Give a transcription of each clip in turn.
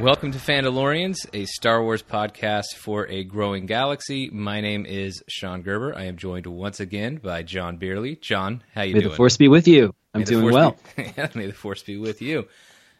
Welcome to Fandalorians, a Star Wars podcast for a growing galaxy. My name is Sean Gerber. I am joined once again by John Beerley. John, how you May doing? May the force be with you. I'm doing well. Be, yeah, may the force be with you.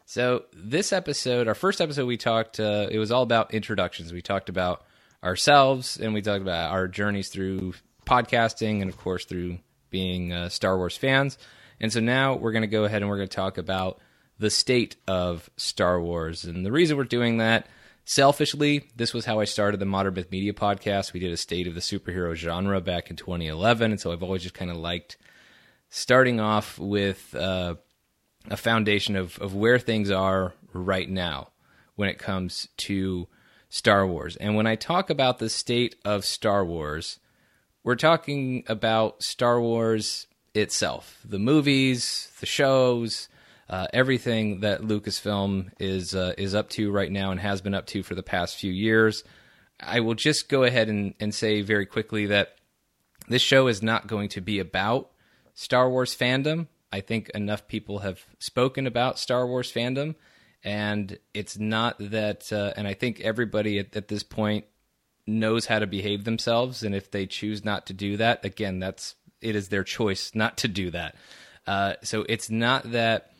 So this episode, our first episode, we talked. Uh, it was all about introductions. We talked about ourselves, and we talked about our journeys through podcasting, and of course through being uh, Star Wars fans. And so now we're going to go ahead and we're going to talk about the state of Star Wars. And the reason we're doing that, selfishly, this was how I started the Modern Myth Media podcast. We did a state of the superhero genre back in 2011, and so I've always just kind of liked starting off with uh, a foundation of, of where things are right now when it comes to Star Wars. And when I talk about the state of Star Wars, we're talking about Star Wars itself the movies, the shows, uh, everything that Lucasfilm is uh, is up to right now and has been up to for the past few years. I will just go ahead and, and say very quickly that this show is not going to be about Star Wars fandom. I think enough people have spoken about Star Wars fandom, and it's not that. Uh, and I think everybody at, at this point knows how to behave themselves, and if they choose not to do that, again, that's it is their choice not to do that. Uh, so it's not that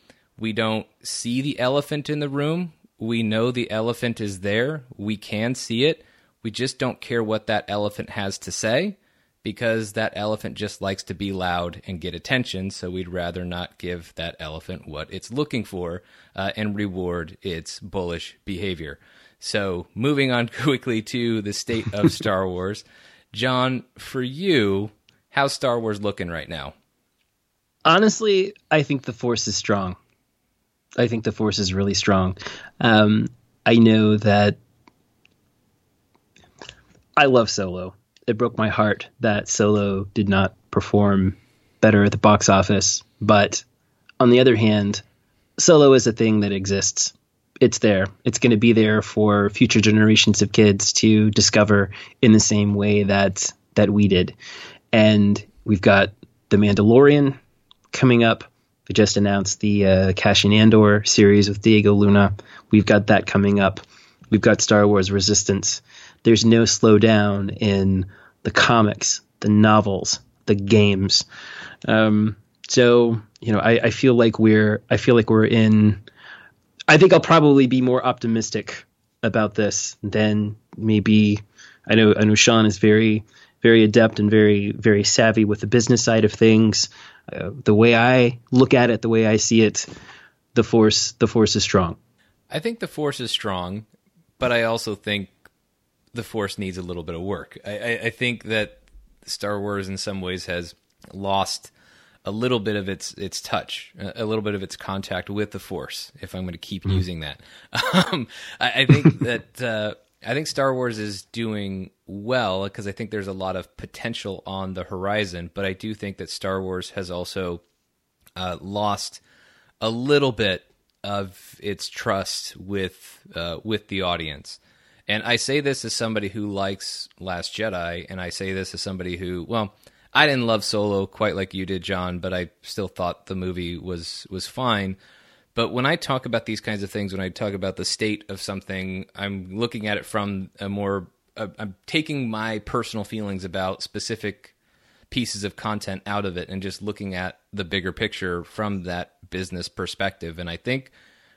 we don't see the elephant in the room. We know the elephant is there. We can see it. We just don't care what that elephant has to say because that elephant just likes to be loud and get attention. So we'd rather not give that elephant what it's looking for uh, and reward its bullish behavior. So moving on quickly to the state of Star Wars. John, for you, how's Star Wars looking right now? Honestly, I think the force is strong. I think the force is really strong. Um, I know that I love Solo. It broke my heart that Solo did not perform better at the box office. But on the other hand, Solo is a thing that exists. It's there. It's going to be there for future generations of kids to discover in the same way that that we did. And we've got The Mandalorian coming up. We just announced the uh, Cassian Andor series with Diego Luna. We've got that coming up. We've got Star Wars Resistance. There's no slowdown in the comics, the novels, the games. Um, so you know, I, I feel like we're I feel like we're in. I think I'll probably be more optimistic about this than maybe. I know I know Sean is very very adept and very very savvy with the business side of things. Uh, the way I look at it, the way I see it, the force the force is strong. I think the force is strong, but I also think the force needs a little bit of work. I, I, I think that Star Wars, in some ways, has lost a little bit of its its touch, a little bit of its contact with the force. If I'm going to keep mm. using that, um, I, I, think that uh, I think Star Wars is doing well because I think there's a lot of potential on the horizon. But I do think that Star Wars has also uh, lost a little bit of its trust with uh, with the audience. And I say this as somebody who likes Last Jedi, and I say this as somebody who, well, I didn't love Solo quite like you did, John, but I still thought the movie was was fine. But when I talk about these kinds of things, when I talk about the state of something, I'm looking at it from a more, uh, I'm taking my personal feelings about specific pieces of content out of it and just looking at the bigger picture from that business perspective. And I think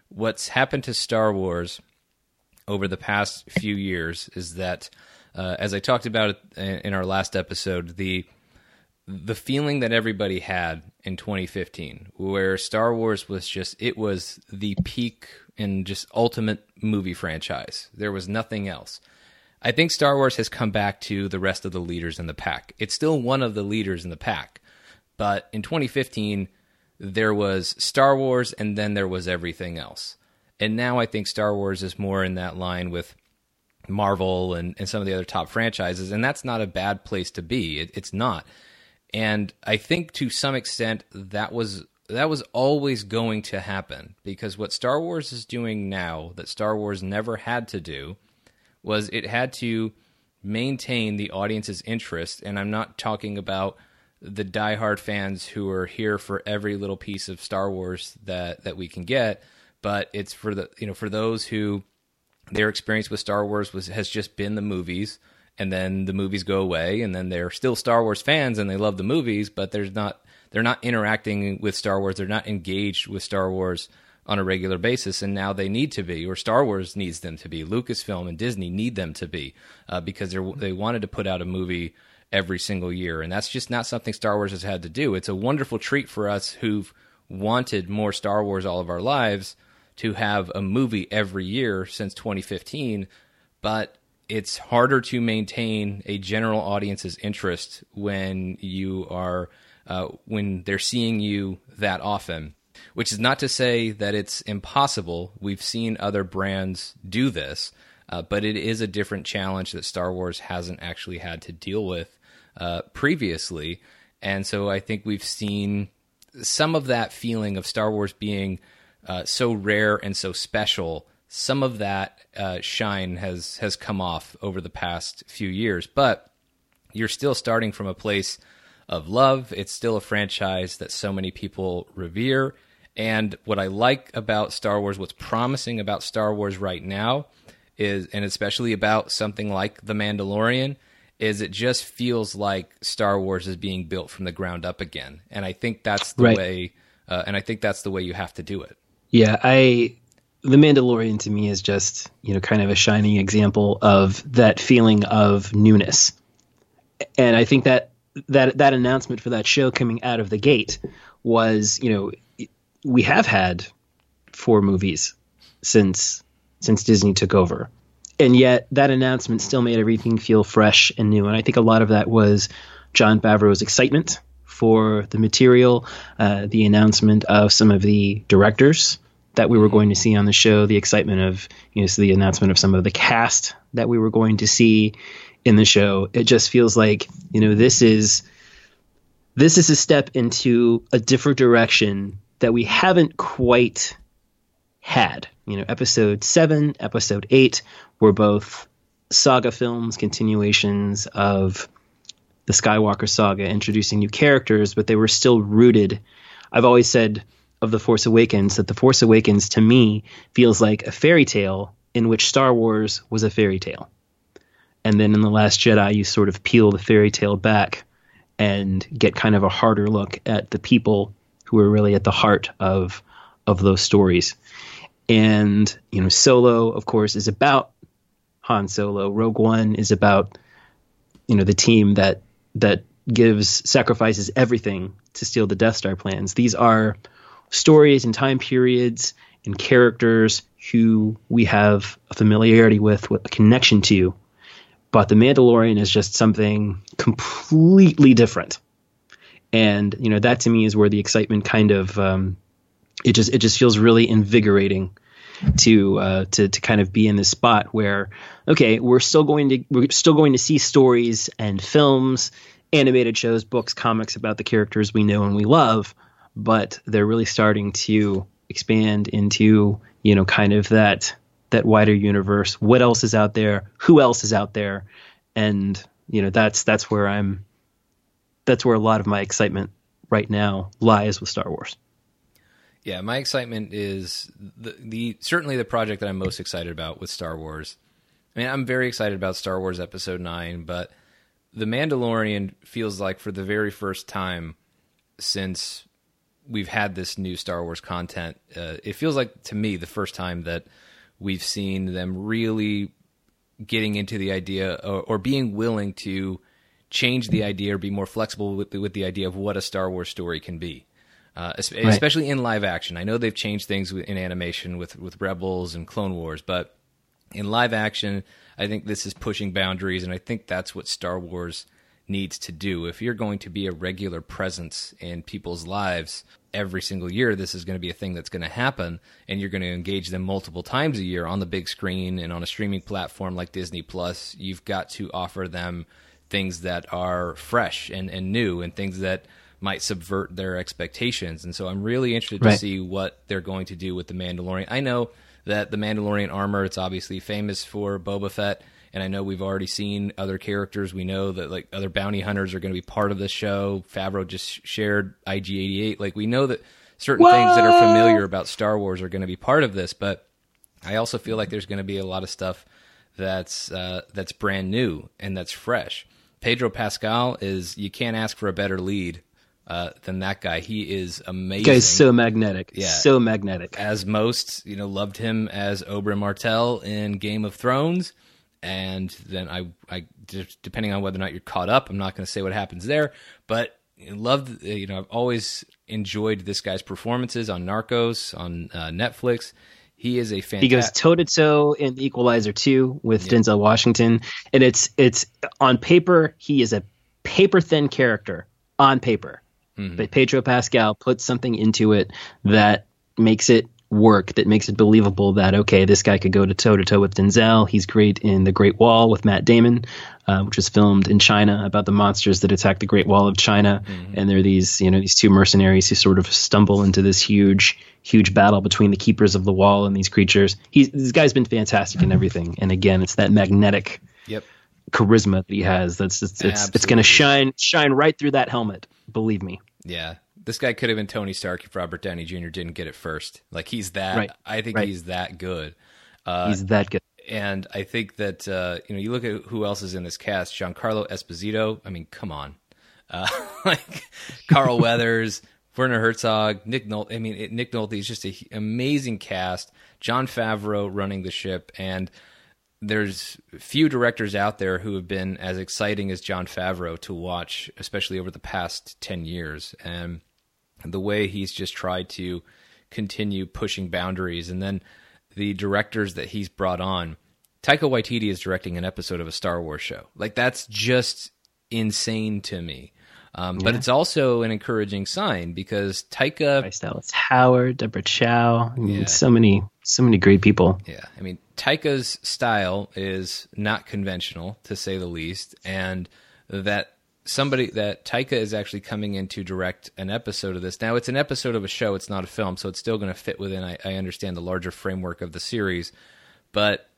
what's happened to Star Wars over the past few years is that, uh, as I talked about in our last episode, the the feeling that everybody had in 2015 where Star Wars was just it was the peak and just ultimate movie franchise. There was nothing else. I think Star Wars has come back to the rest of the leaders in the pack. It's still one of the leaders in the pack. But in 2015 there was Star Wars and then there was everything else. And now I think Star Wars is more in that line with Marvel and, and some of the other top franchises, and that's not a bad place to be. It, it's not and I think to some extent that was that was always going to happen because what Star Wars is doing now that Star Wars never had to do was it had to maintain the audience's interest. And I'm not talking about the diehard fans who are here for every little piece of Star Wars that that we can get but it's for the you know for those who their experience with Star Wars was has just been the movies, and then the movies go away, and then they're still Star Wars fans and they love the movies, but there's not they're not interacting with Star Wars, they're not engaged with Star Wars on a regular basis, and now they need to be, or Star Wars needs them to be. Lucasfilm and Disney need them to be uh, because they they wanted to put out a movie every single year, and that's just not something Star Wars has had to do. It's a wonderful treat for us who've wanted more Star Wars all of our lives to have a movie every year since 2015, but it's harder to maintain a general audience's interest when you are uh, when they're seeing you that often. Which is not to say that it's impossible. We've seen other brands do this, uh, but it is a different challenge that Star Wars hasn't actually had to deal with uh, previously. And so I think we've seen some of that feeling of Star Wars being uh, so rare and so special. Some of that uh, shine has has come off over the past few years, but you're still starting from a place of love. It's still a franchise that so many people revere. And what I like about Star Wars, what's promising about Star Wars right now, is, and especially about something like The Mandalorian, is it just feels like Star Wars is being built from the ground up again. And I think that's the right. way, uh, and I think that's the way you have to do it. Yeah, I the Mandalorian to me is just you know kind of a shining example of that feeling of newness, and I think that that that announcement for that show coming out of the gate was you know we have had four movies since since Disney took over, and yet that announcement still made everything feel fresh and new, and I think a lot of that was Jon Favreau's excitement for the material, uh, the announcement of some of the directors that we were going to see on the show, the excitement of you know so the announcement of some of the cast that we were going to see in the show. It just feels like you know this is this is a step into a different direction that we haven't quite had. You know, episode seven, episode eight were both saga films, continuations of the Skywalker saga, introducing new characters, but they were still rooted. I've always said of The Force Awakens that The Force Awakens to me feels like a fairy tale in which Star Wars was a fairy tale. And then in The Last Jedi, you sort of peel the fairy tale back and get kind of a harder look at the people who are really at the heart of of those stories. And, you know, Solo, of course, is about Han Solo. Rogue One is about, you know, the team that that gives sacrifices everything to steal the Death Star plans. These are stories and time periods and characters who we have a familiarity with, with a connection to. But The Mandalorian is just something completely different. And you know that to me is where the excitement kind of um, it just it just feels really invigorating to uh, to to kind of be in this spot where okay we're still going to we're still going to see stories and films animated shows books comics about the characters we know and we love but they're really starting to expand into you know kind of that that wider universe. What else is out there? Who else is out there? And you know that's that's where i'm that's where a lot of my excitement right now lies with star wars. Yeah my excitement is the, the certainly the project that i'm most excited about with star wars. I mean i'm very excited about star wars episode 9 but the mandalorian feels like for the very first time since we've had this new Star Wars content. Uh, it feels like to me the first time that we've seen them really getting into the idea or, or being willing to change the idea or be more flexible with the, with the idea of what a Star Wars story can be. Uh, especially right. in live action. I know they've changed things in animation with, with Rebels and Clone Wars, but in live action, I think this is pushing boundaries, and I think that's what Star Wars needs to do. If you're going to be a regular presence in people's lives every single year, this is going to be a thing that's going to happen, and you're going to engage them multiple times a year on the big screen and on a streaming platform like Disney Plus. You've got to offer them things that are fresh and, and new and things that might subvert their expectations. And so I'm really interested right. to see what they're going to do with the Mandalorian. I know that the Mandalorian armor, it's obviously famous for Boba Fett and I know we've already seen other characters. We know that like other bounty hunters are going to be part of the show. Favreau just shared IG88. Like we know that certain things that are familiar about Star Wars are going to be part of this, but I also feel like there's going to be a lot of stuff that's uh, that's brand new and that's fresh. Pedro Pascal is you can't ask for a better lead uh, than that guy. He is amazing. Guy's so magnetic. Yeah. So magnetic. as most you know loved him as Oberyn Martell in Game of Thrones, and then I, I depending on whether or not you're caught up, I'm not going to say what happens there, but loved you know I've always enjoyed this guy's performances on Narcos on uh, Netflix. He is a fantastic. He goes toe to toe in the Equalizer 2 with Denzel Washington. And it's it's on paper, he is a paper thin character on paper. But Pedro Pascal puts something into it that makes it work, that makes it believable that, okay, this guy could go to toe to toe with Denzel. He's great in The Great Wall with Matt Damon, uh, which was filmed in China about the monsters that attack the Great Wall of China. And there are these, you know, these two mercenaries who sort of stumble into this huge, huge battle between the keepers of the wall and these creatures. He's, this guy's been fantastic in everything. And again, it's that magnetic Yep. charisma that he has. That's it's it's, it's going to shine shine right through that helmet. Believe me. Yeah. This guy could have been Tony Stark if Robert Downey Jr. didn't get it first. Like he's that. Right. I think Right. he's that good. He's that good. and I think that uh, you know you look at who else is in this cast: Giancarlo Esposito. I mean, come on, uh, like Carl Weathers, Werner Herzog, Nick Nolte. I mean, it, Nick Nolte is just an amazing cast. Jon Favreau running the ship, and there's few directors out there who have been as exciting as Jon Favreau to watch, especially over the past ten years, and the way he's just tried to continue pushing boundaries, and then the directors that he's brought on. Taika Waititi is directing an episode of a Star Wars show. Like that's just insane to me. Um, But it's also an encouraging sign because Taika Bryce Dallas Howard, Deborah Chow, I mean, Yeah. so many so many great people. Yeah, I mean Taika's style is not conventional to say the least, and that somebody that Taika is actually coming in to direct an episode of this. Now it's an episode of a show; it's not a film, so it's still going to fit within. I, I understand the larger framework of the series, but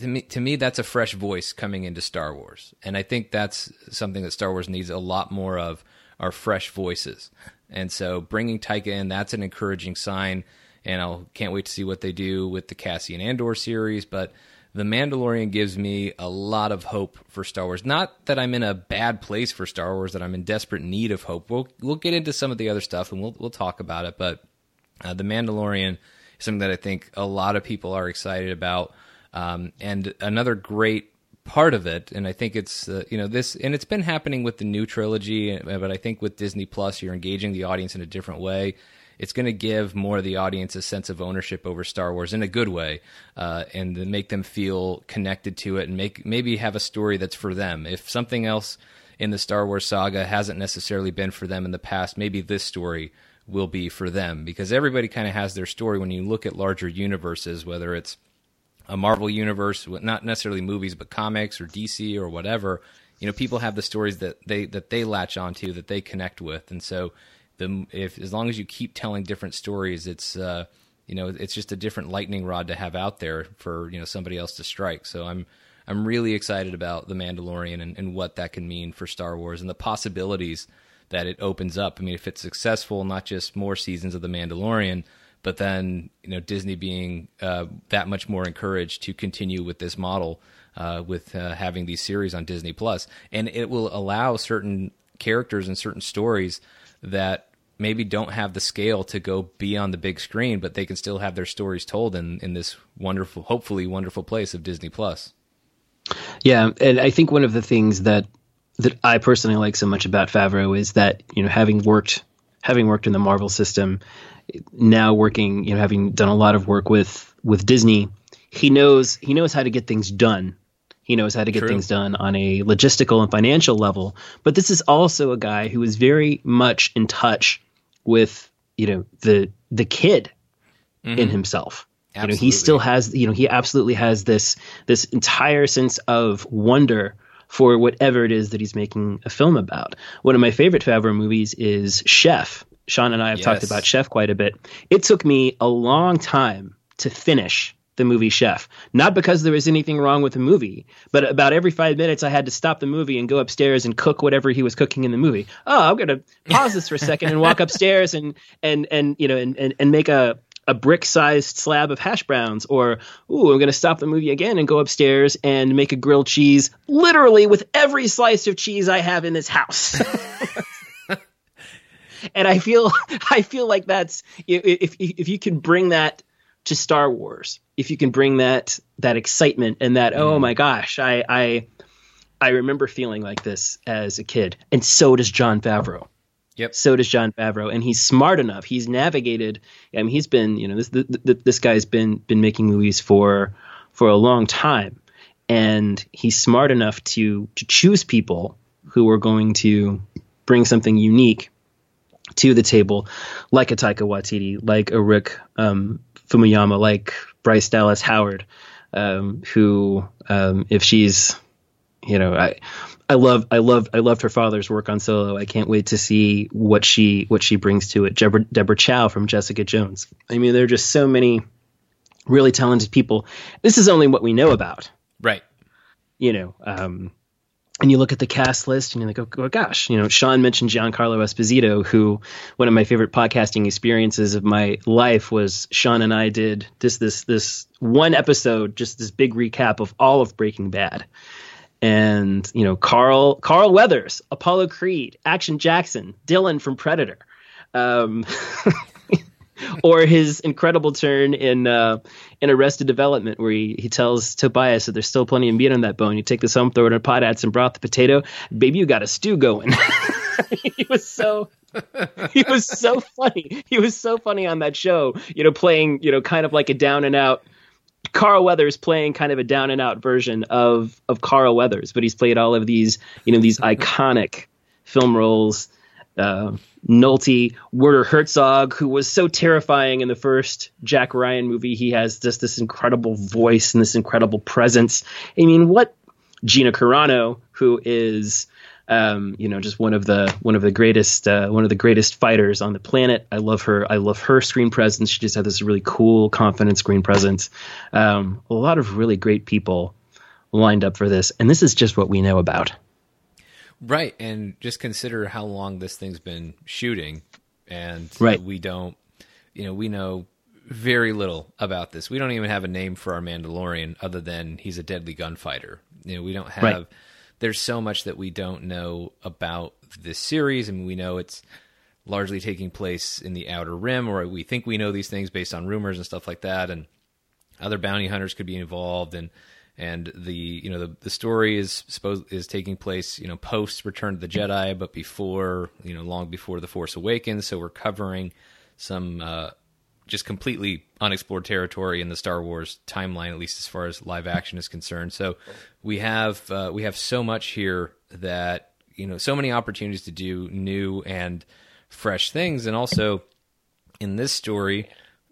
to me, to me, that's a fresh voice coming into Star Wars, and I think that's something that Star Wars needs a lot more of are fresh voices. And so, bringing Taika in, that's an encouraging sign. And I can't wait to see what they do with the Cassian Andor series. But The Mandalorian gives me a lot of hope for Star Wars. Not that I'm in a bad place for Star Wars, that I'm in desperate need of hope. We'll we'll get into some of the other stuff and we'll we'll talk about it. But uh, The Mandalorian is something that I think a lot of people are excited about. Um, and another great part of it, and I think it's uh, you know this, and it's been happening with the new trilogy, uh, but I think with Disney Plus, you're engaging the audience in a different way. It's going to give more of the audience a sense of ownership over Star Wars in a good way, uh, and make them feel connected to it, and make maybe have a story that's for them. If something else in the Star Wars saga hasn't necessarily been for them in the past, maybe this story will be for them because everybody kind of has their story when you look at larger universes, whether it's a Marvel universe, not necessarily movies, but comics or DC or whatever. You know, people have the stories that they that they latch onto that they connect with, and so the if as long as you keep telling different stories, it's uh, you know it's just a different lightning rod to have out there for you know somebody else to strike. So I'm I'm really excited about the Mandalorian and, and what that can mean for Star Wars and the possibilities that it opens up. I mean, if it's successful, not just more seasons of the Mandalorian but then you know Disney being uh, that much more encouraged to continue with this model uh, with uh, having these series on Disney Plus, and it will allow certain characters and certain stories that maybe don't have the scale to go be on the big screen, but they can still have their stories told in in this wonderful, hopefully wonderful place of Disney Plus. Yeah, and I think one of the things that that I personally like so much about Favreau is that you know having worked having worked in the Marvel system, now working you know having done a lot of work with with Disney, he knows he knows how to get things done. He knows how to get True. things done on a logistical and financial level. But this is also a guy who is very much in touch with you know the the kid in mm-hmm. himself. You know, he still has you know he absolutely has this this entire sense of wonder for whatever it is that he's making a film about. One of my favorite Favreau movies is Chef. Sean and I have talked about Chef quite a bit. It took me a long time to finish the movie Chef. Not because there was anything wrong with the movie, but about every five minutes I had to stop the movie and go upstairs and cook whatever he was cooking in the movie. Oh, I'm gonna pause this for a second and walk upstairs and and and you know and and, and make a a brick-sized slab of hash browns, or ooh, I'm going to stop the movie again and go upstairs and make a grilled cheese, literally with every slice of cheese I have in this house. and I feel I feel like that's if if you can bring that to Star Wars, if you can bring that that excitement and that oh my gosh, I I I remember feeling like this as a kid, and so does Jon Favreau. Yep. So does Jon Favreau, and he's smart enough. He's navigated. I mean, he's been you know this this guy's been been making movies for for a long time, and he's smart enough to to choose people who are going to bring something unique to the table, like a Taika Waititi, like a Rick um, like Bryce Dallas Howard, um, who um, if she's you know I I love I love I loved her father's work on Solo. I can't wait to see what she what she brings to it. Deborah, Deborah Chow from Jessica Jones. I mean, there are just so many really talented people. This is only what we know about, right? You know, um, and you look at the cast list and you're like, oh, oh, gosh, you know, Sean mentioned Giancarlo Esposito, who one of my favorite podcasting experiences of my life was Sean and I did this this this one episode, just this big recap of all of Breaking Bad. And you know Carl Carl Weathers, Apollo Creed, Action Jackson, Dillon from Predator, um, or his incredible turn in uh, in Arrested Development, where he, he tells Tobias that there's still plenty of meat on that bone. You take this home, throw it in a pot, add some broth, the potato, baby, you got a stew going. he was so he was so funny. He was so funny on that show. You know, playing you know kind of like a down and out Carl Weathers playing kind of a down and out version of of Carl Weathers, but he's played all of these, you know, these iconic film roles. Uh, Nolte, Werner Herzog, who was so terrifying in the first Jack Ryan movie, he has just this incredible voice and this incredible presence. I mean, what Gina Carano, who is um, you know, just one of the one of the greatest uh, one of the greatest fighters on the planet. I love her. I love her screen presence. She just had this really cool, confident screen presence. Um, a lot of really great people lined up for this, and this is just what we know about. Right, and just consider how long this thing's been shooting, and right. we don't, you know, we know very little about this. We don't even have a name for our Mandalorian other than he's a deadly gunfighter. You know, we don't have. Right there's so much that we don't know about this series. I mean, we know it's largely taking place in the Outer Rim, or we think we know these things based on rumors and stuff like that, and other bounty hunters could be involved, and and the you know the the story is supposed is taking place you know post Return of the Jedi, but before you know long before the Force Awakens. So we're covering some uh, just completely unexplored territory in the Star Wars timeline, at least as far as live action is concerned. So we have uh, we have so much here that you know so many opportunities to do new and fresh things, and also in this story,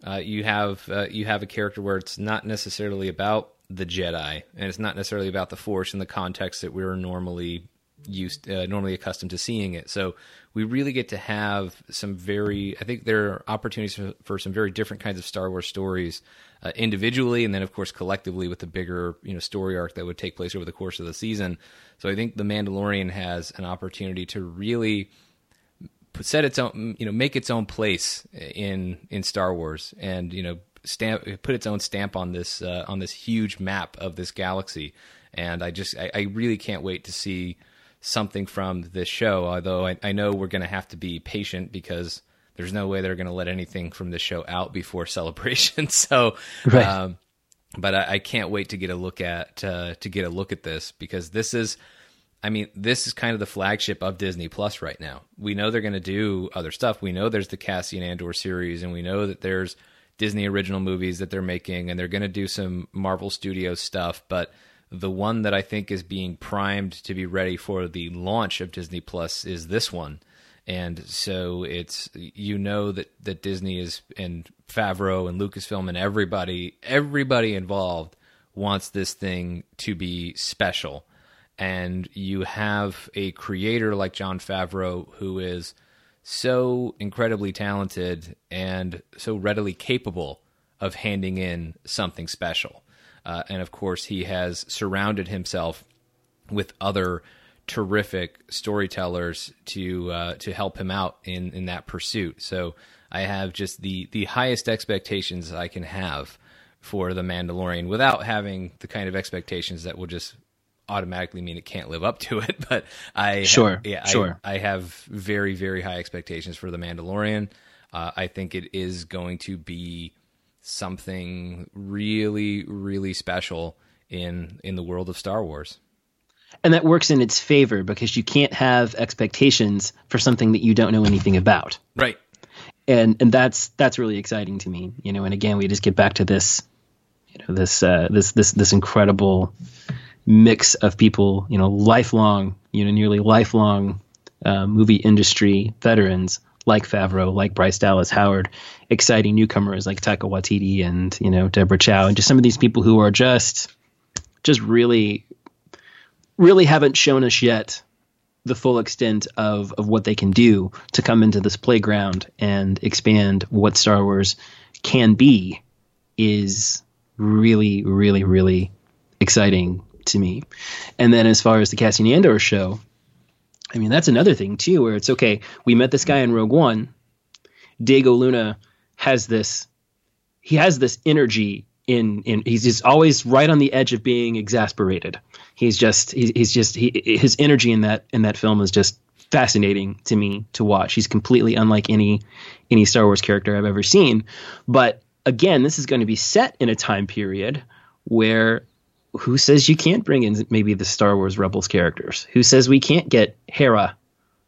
uh, you have uh, you have a character where it's not necessarily about the Jedi, and it's not necessarily about the Force in the context that we're normally used uh, normally accustomed to seeing it. So we really get to have some very I think there are opportunities for, for some very different kinds of Star Wars stories uh, individually, and then of course collectively with the bigger you know story arc that would take place over the course of the season. So I think the Mandalorian has an opportunity to really set its own you know make its own place in in Star Wars and you know stamp put its own stamp on this uh, on this huge map of this galaxy and I just I, I really can't wait to see something from this show. Although I, I know we're going to have to be patient because there's no way they're going to let anything from this show out before celebration. so, right. um, but I, I, can't wait to get a look at uh, to get a look at this because this is. I mean, this is kind of the flagship of Disney Plus right now. We know they're going to do other stuff. We know there's the Cassian Andor series, and we know that there's Disney original movies that they're making, and they're going to do some Marvel Studios stuff. But the one that I think is being primed to be ready for the launch of Disney Plus is this one. And so it's you know that that Disney is and Favreau and Lucasfilm and everybody everybody involved wants this thing to be special. And you have a creator like Jon Favreau who is so incredibly talented and so readily capable of handing in something special. Uh, and of course, he has surrounded himself with other terrific storytellers to uh, to help him out in in that pursuit. So I have just the the highest expectations I can have for the Mandalorian without having the kind of expectations that will just automatically mean it can't live up to it. But I Sure, have, yeah, sure. I, I have very very high expectations for the Mandalorian. Uh, I think it is going to be something really really special in in the world of Star Wars. and that works in its favor because you can't have expectations for something that you don't know anything about. Right. and and that's that's really exciting to me you know and again we just get back to this you know this uh, this this this incredible mix of people you know lifelong you know nearly lifelong uh, movie industry veterans like Favreau, like Bryce Dallas Howard, exciting newcomers like Taika Waititi and you know Deborah Chow, and just some of these people who are just just really really haven't shown us yet the full extent of, of what they can do to come into this playground and expand what Star Wars can be is really, really, really exciting to me. And then as far as the Cassian Andor show, I mean that's another thing too, where it's okay, we met this guy in Rogue One. Diego Luna has this he has this energy in in he's just always right on the edge of being exasperated. He's just he, he's just he, his energy in that in that film is just fascinating to me to watch. He's completely unlike any any Star Wars character I've ever seen. But again, this is going to be set in a time period where who says you can't bring in maybe the Star Wars Rebels characters? Who says we can't get Hera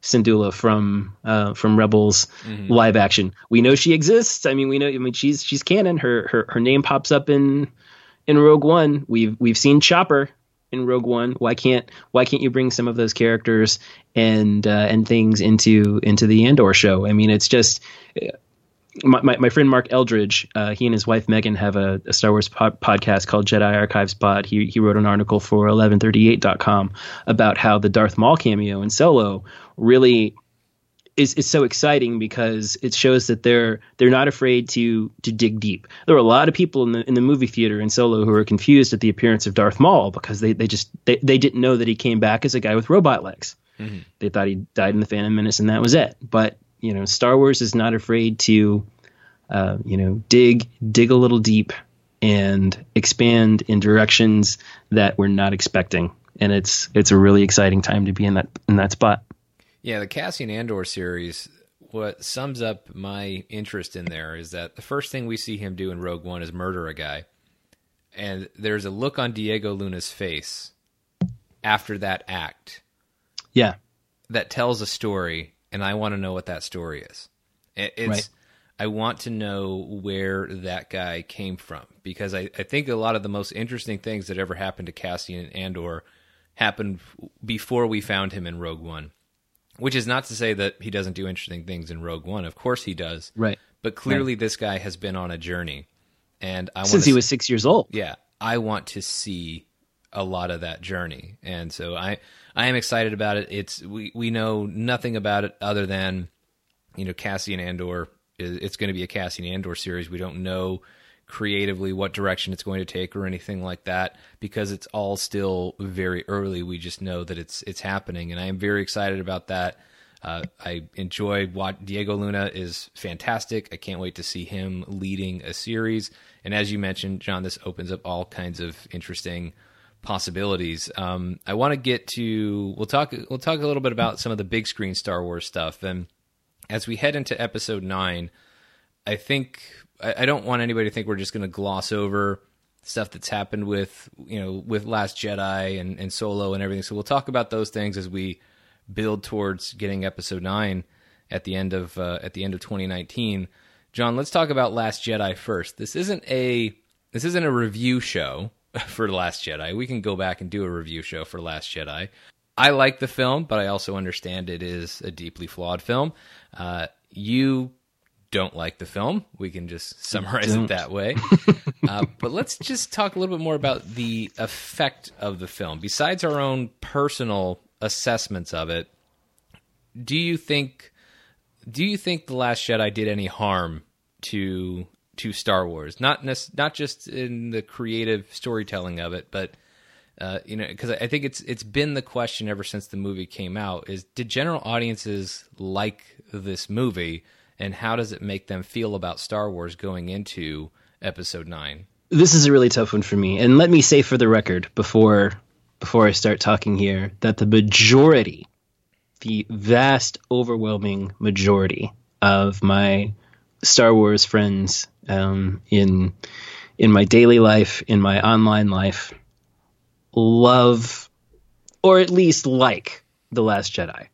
Syndulla from uh, from Rebels live action. We know she exists. I mean, we know. I mean, she's she's canon. Her her her name pops up in in Rogue One. We've we've seen Chopper in Rogue One. Why can't why can't you bring some of those characters and uh, and things into into the Andor show? I mean, it's just. My, my, my friend Mark Eldridge, uh, he and his wife Megan have a, a Star Wars pod, podcast called Jedi Archives Pod. He he wrote an article for 1138.com about how the Darth Maul cameo in Solo really is is so exciting because it shows that they're they're not afraid to to dig deep. There were a lot of people in the in the movie theater in Solo who were confused at the appearance of Darth Maul because they they just they, they didn't know that he came back as a guy with robot legs. They thought he died in the Phantom Menace and that was it. But you know, Star Wars is not afraid to uh, you know dig dig a little deep and expand in directions that we're not expecting. And it's it's a really exciting time to be in that in that spot. Yeah, the Cassian Andor series. What sums up my interest in there is that the first thing we see him do in Rogue One is murder a guy, and there's a look on Diego Luna's face after that act Yeah. that tells a story, and I want to know what that story is. It, it's Right. I want to know where that guy came from because I, I think a lot of the most interesting things that ever happened to Cassian Andor happened before we found him in Rogue One. Which is not to say that he doesn't do interesting things in Rogue One. Of course he does. Right. But clearly this guy has been on a journey. And I Since he was six years old. yeah, I want to see a lot of that journey, and so I I am excited about it. It's we we know nothing about it other than you know Cassian Andor. It's going to be a Cassian Andor series. We don't know creatively what direction it's going to take or anything like that because it's all still very early. We just know that it's it's happening, and I am very excited about that. Uh, I enjoy what Diego Luna is fantastic. I can't wait to see him leading a series. And as you mentioned, John, this opens up all kinds of interesting possibilities. Um, I want to get to we'll talk we'll talk a little bit about some of the big screen Star Wars stuff. And as we head into Episode Nine, I think I, I don't want anybody to think we're just going to gloss over stuff that's happened with you know with Last Jedi and, and Solo and everything. So we'll talk about those things as we build towards getting Episode Nine at the end of uh, at the end of 2019. John, let's talk about Last Jedi first. This isn't a this isn't a review show for The Last Jedi. We can go back and do a review show for Last Jedi. I like the film, but I also understand it is a deeply flawed film. Uh, you don't like the film. We can just summarize it that way. uh, but let's just talk a little bit more about the effect of the film. Besides our own personal assessments of it, do you think do you think the Last Jedi did any harm to to Star Wars? Not nec- not just in the creative storytelling of it, but uh, you know, because I think it's it's been the question ever since the movie came out: is did general audiences like this movie? and how does it make them feel about Star Wars going into Episode Nine? This is a really tough one for me, and let me say for the record before before I start talking here that the majority, the vast, overwhelming majority of my Star Wars friends um, in in my daily life, in my online life, love or at least like the Last Jedi.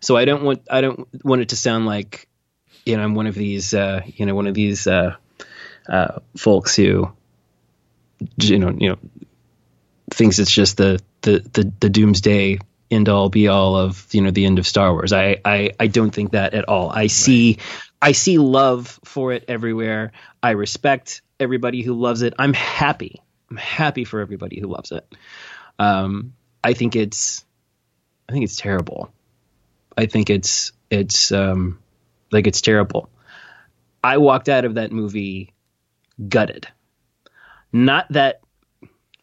So I don't want I don't want it to sound like you know I'm one of these uh, you know one of these uh, uh, folks who you know you know thinks it's just the the the, the doomsday end all be all of you know the end of Star Wars. I I, I don't think that at all. I see right. I see love for it everywhere. I respect everybody who loves it. I'm happy. I'm happy for everybody who loves it. Um, I think it's I think it's terrible. I think it's it's um, like it's terrible. I walked out of that movie gutted. Not that.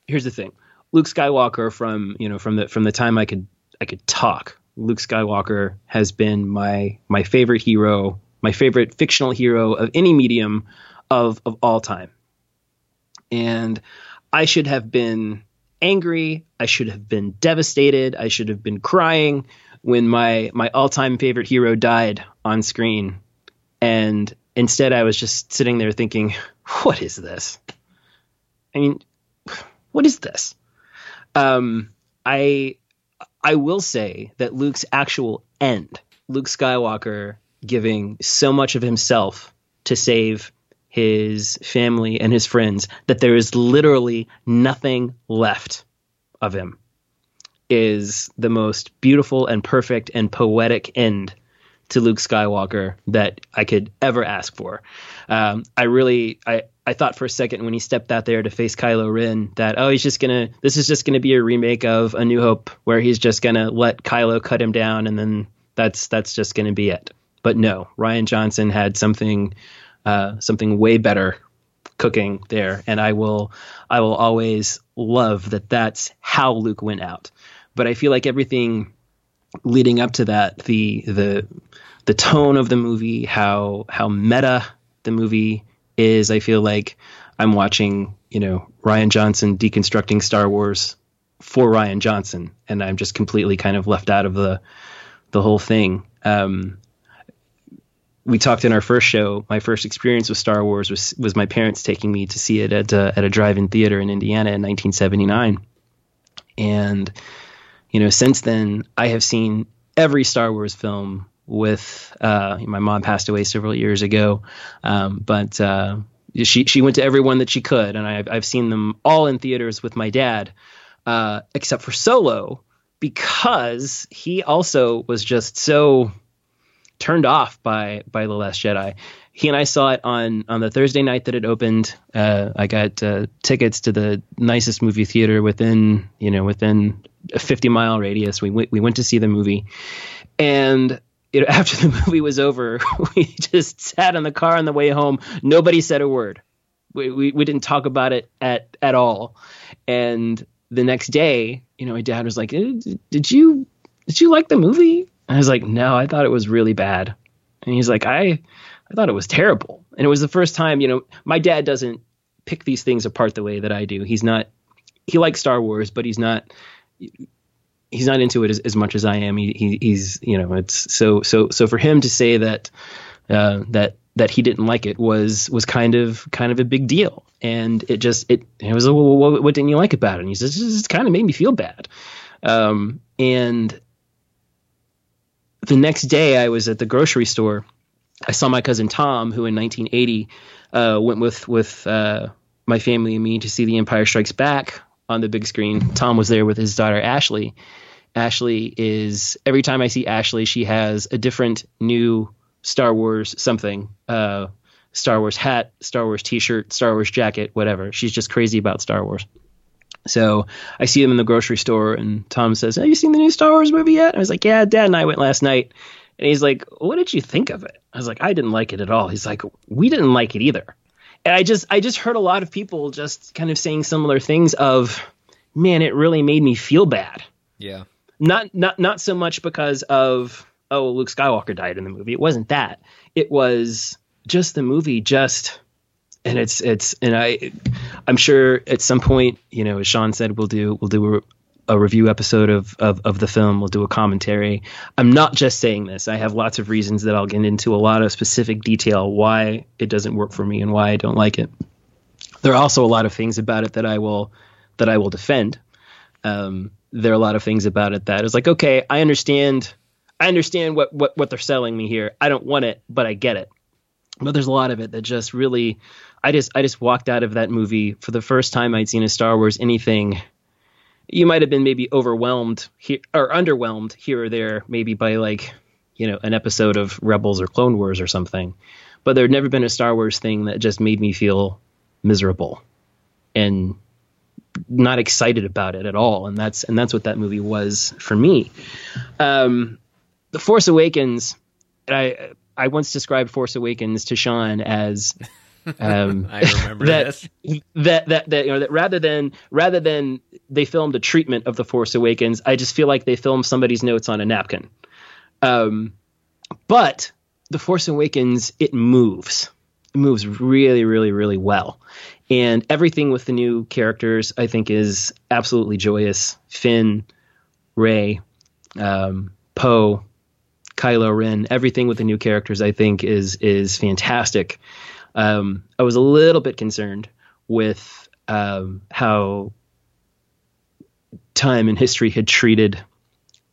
Here's the thing: Luke Skywalker from you know from the from the time I could I could talk. Luke Skywalker has been my my favorite hero, my favorite fictional hero of any medium of of all time. And I should have been angry. I should have been devastated. I should have been crying when my my all-time favorite hero died on screen. And instead I was just sitting there thinking, what is this? I mean, what is this? Um, I I will say that Luke's actual end, Luke Skywalker giving so much of himself to save his family and his friends that there is literally nothing left of him is the most beautiful and perfect and poetic end to Luke Skywalker that I could ever ask for. Um, I really, I, I thought for a second when he stepped out there to face Kylo Ren that oh he's just gonna this is just gonna be a remake of A New Hope where he's just gonna let Kylo cut him down and then that's that's just gonna be it. But no, Rian Johnson had something uh, something way better cooking there, and I will I will always love that that's how Luke went out. But I feel like everything leading up to that, the the the tone of the movie, how how meta the movie is I feel like I'm watching, you know, Rian Johnson deconstructing Star Wars for Rian Johnson, and I'm just completely kind of left out of the the whole thing. Um, we talked in our first show. My first experience with Star Wars was was my parents taking me to see it at a, at a drive-in theater in Indiana in 1979, and you know, since then I have seen every Star Wars film with uh, my mom passed away several years ago, um, but uh, she she went to every one that she could, and I've I've seen them all in theaters with my dad, uh, except for Solo, because he also was just so turned off by by the Last Jedi. He and I saw it on on the Thursday night that it opened. Uh, I got uh, tickets to the nicest movie theater within you know within a 50 mile radius. We went we went to see the movie, and you know, after the movie was over, we just sat in the car on the way home. Nobody said a word. We, we, we didn't talk about it at, at all. And the next day, you know, my dad was like, eh, did you, did you like the movie? I was like, no, I thought it was really bad. And he's like, I, I thought it was terrible. And it was the first time, you know, my dad doesn't pick these things apart the way that I do. He's not, he likes Star Wars, but he's not, he's not into it as, as much as I am. He, he, he's you know it's so so so for him to say that uh, that that he didn't like it was was kind of kind of a big deal, and it just it it was well, what, what didn't you like about it? And he says it kind of made me feel bad, um, and the next day I was at the grocery store. I saw my cousin Tom, who in 1980 uh, went with with uh, my family and me to see The Empire Strikes Back on the big screen. Tom was there with his daughter Ashley. Ashley is every time I see Ashley, she has a different new Star Wars something. Uh, Star Wars hat, Star Wars T-shirt, Star Wars jacket, whatever. She's just crazy about Star Wars. So I see them in the grocery store, and Tom says, "Have you seen the new Star Wars movie yet?" I was like, "Yeah, Dad and I went last night." And he's like, "What did you think of it?" I was like, "I didn't like it at all." He's like, "We didn't like it either." and I just I just heard a lot of people just kind of saying similar things of man it really made me feel bad. Yeah. Not not not so much because of oh, Luke Skywalker died in the movie. It wasn't that. It was just the movie just and it's it's and I I'm sure at some point, you know, as Sean said, we'll do we'll do a, a review episode of, of of the film. We'll do a commentary. I'm not just saying this. I have lots of reasons that I'll get into a lot of specific detail why it doesn't work for me and why I don't like it. There are also a lot of things about it that I will that I will defend. Um, there are a lot of things about it that is like, okay, I understand I understand what, what, what they're selling me here. I don't want it, but I get it. But there's a lot of it that just really I just I just walked out of that movie for the first time I'd seen a Star Wars anything. You might have been maybe overwhelmed here or underwhelmed here or there, maybe by like you know an episode of Rebels or Clone Wars or something. But there had never been a Star Wars thing that just made me feel miserable and not excited about it at all. And that's and that's what that movie was for me. Um, the Force Awakens. I I once described Force Awakens to Sean as um, I remember that, this. That, that that you know that rather than rather than they filmed a treatment of the Force Awakens, I just feel like they filmed somebody's notes on a napkin. Um, but the Force Awakens it moves, it moves really really really well, and everything with the new characters I think is absolutely joyous. Finn, Rey, um, Poe, Kylo Ren, everything with the new characters I think is is fantastic. Um, I was a little bit concerned with um, how time and history had treated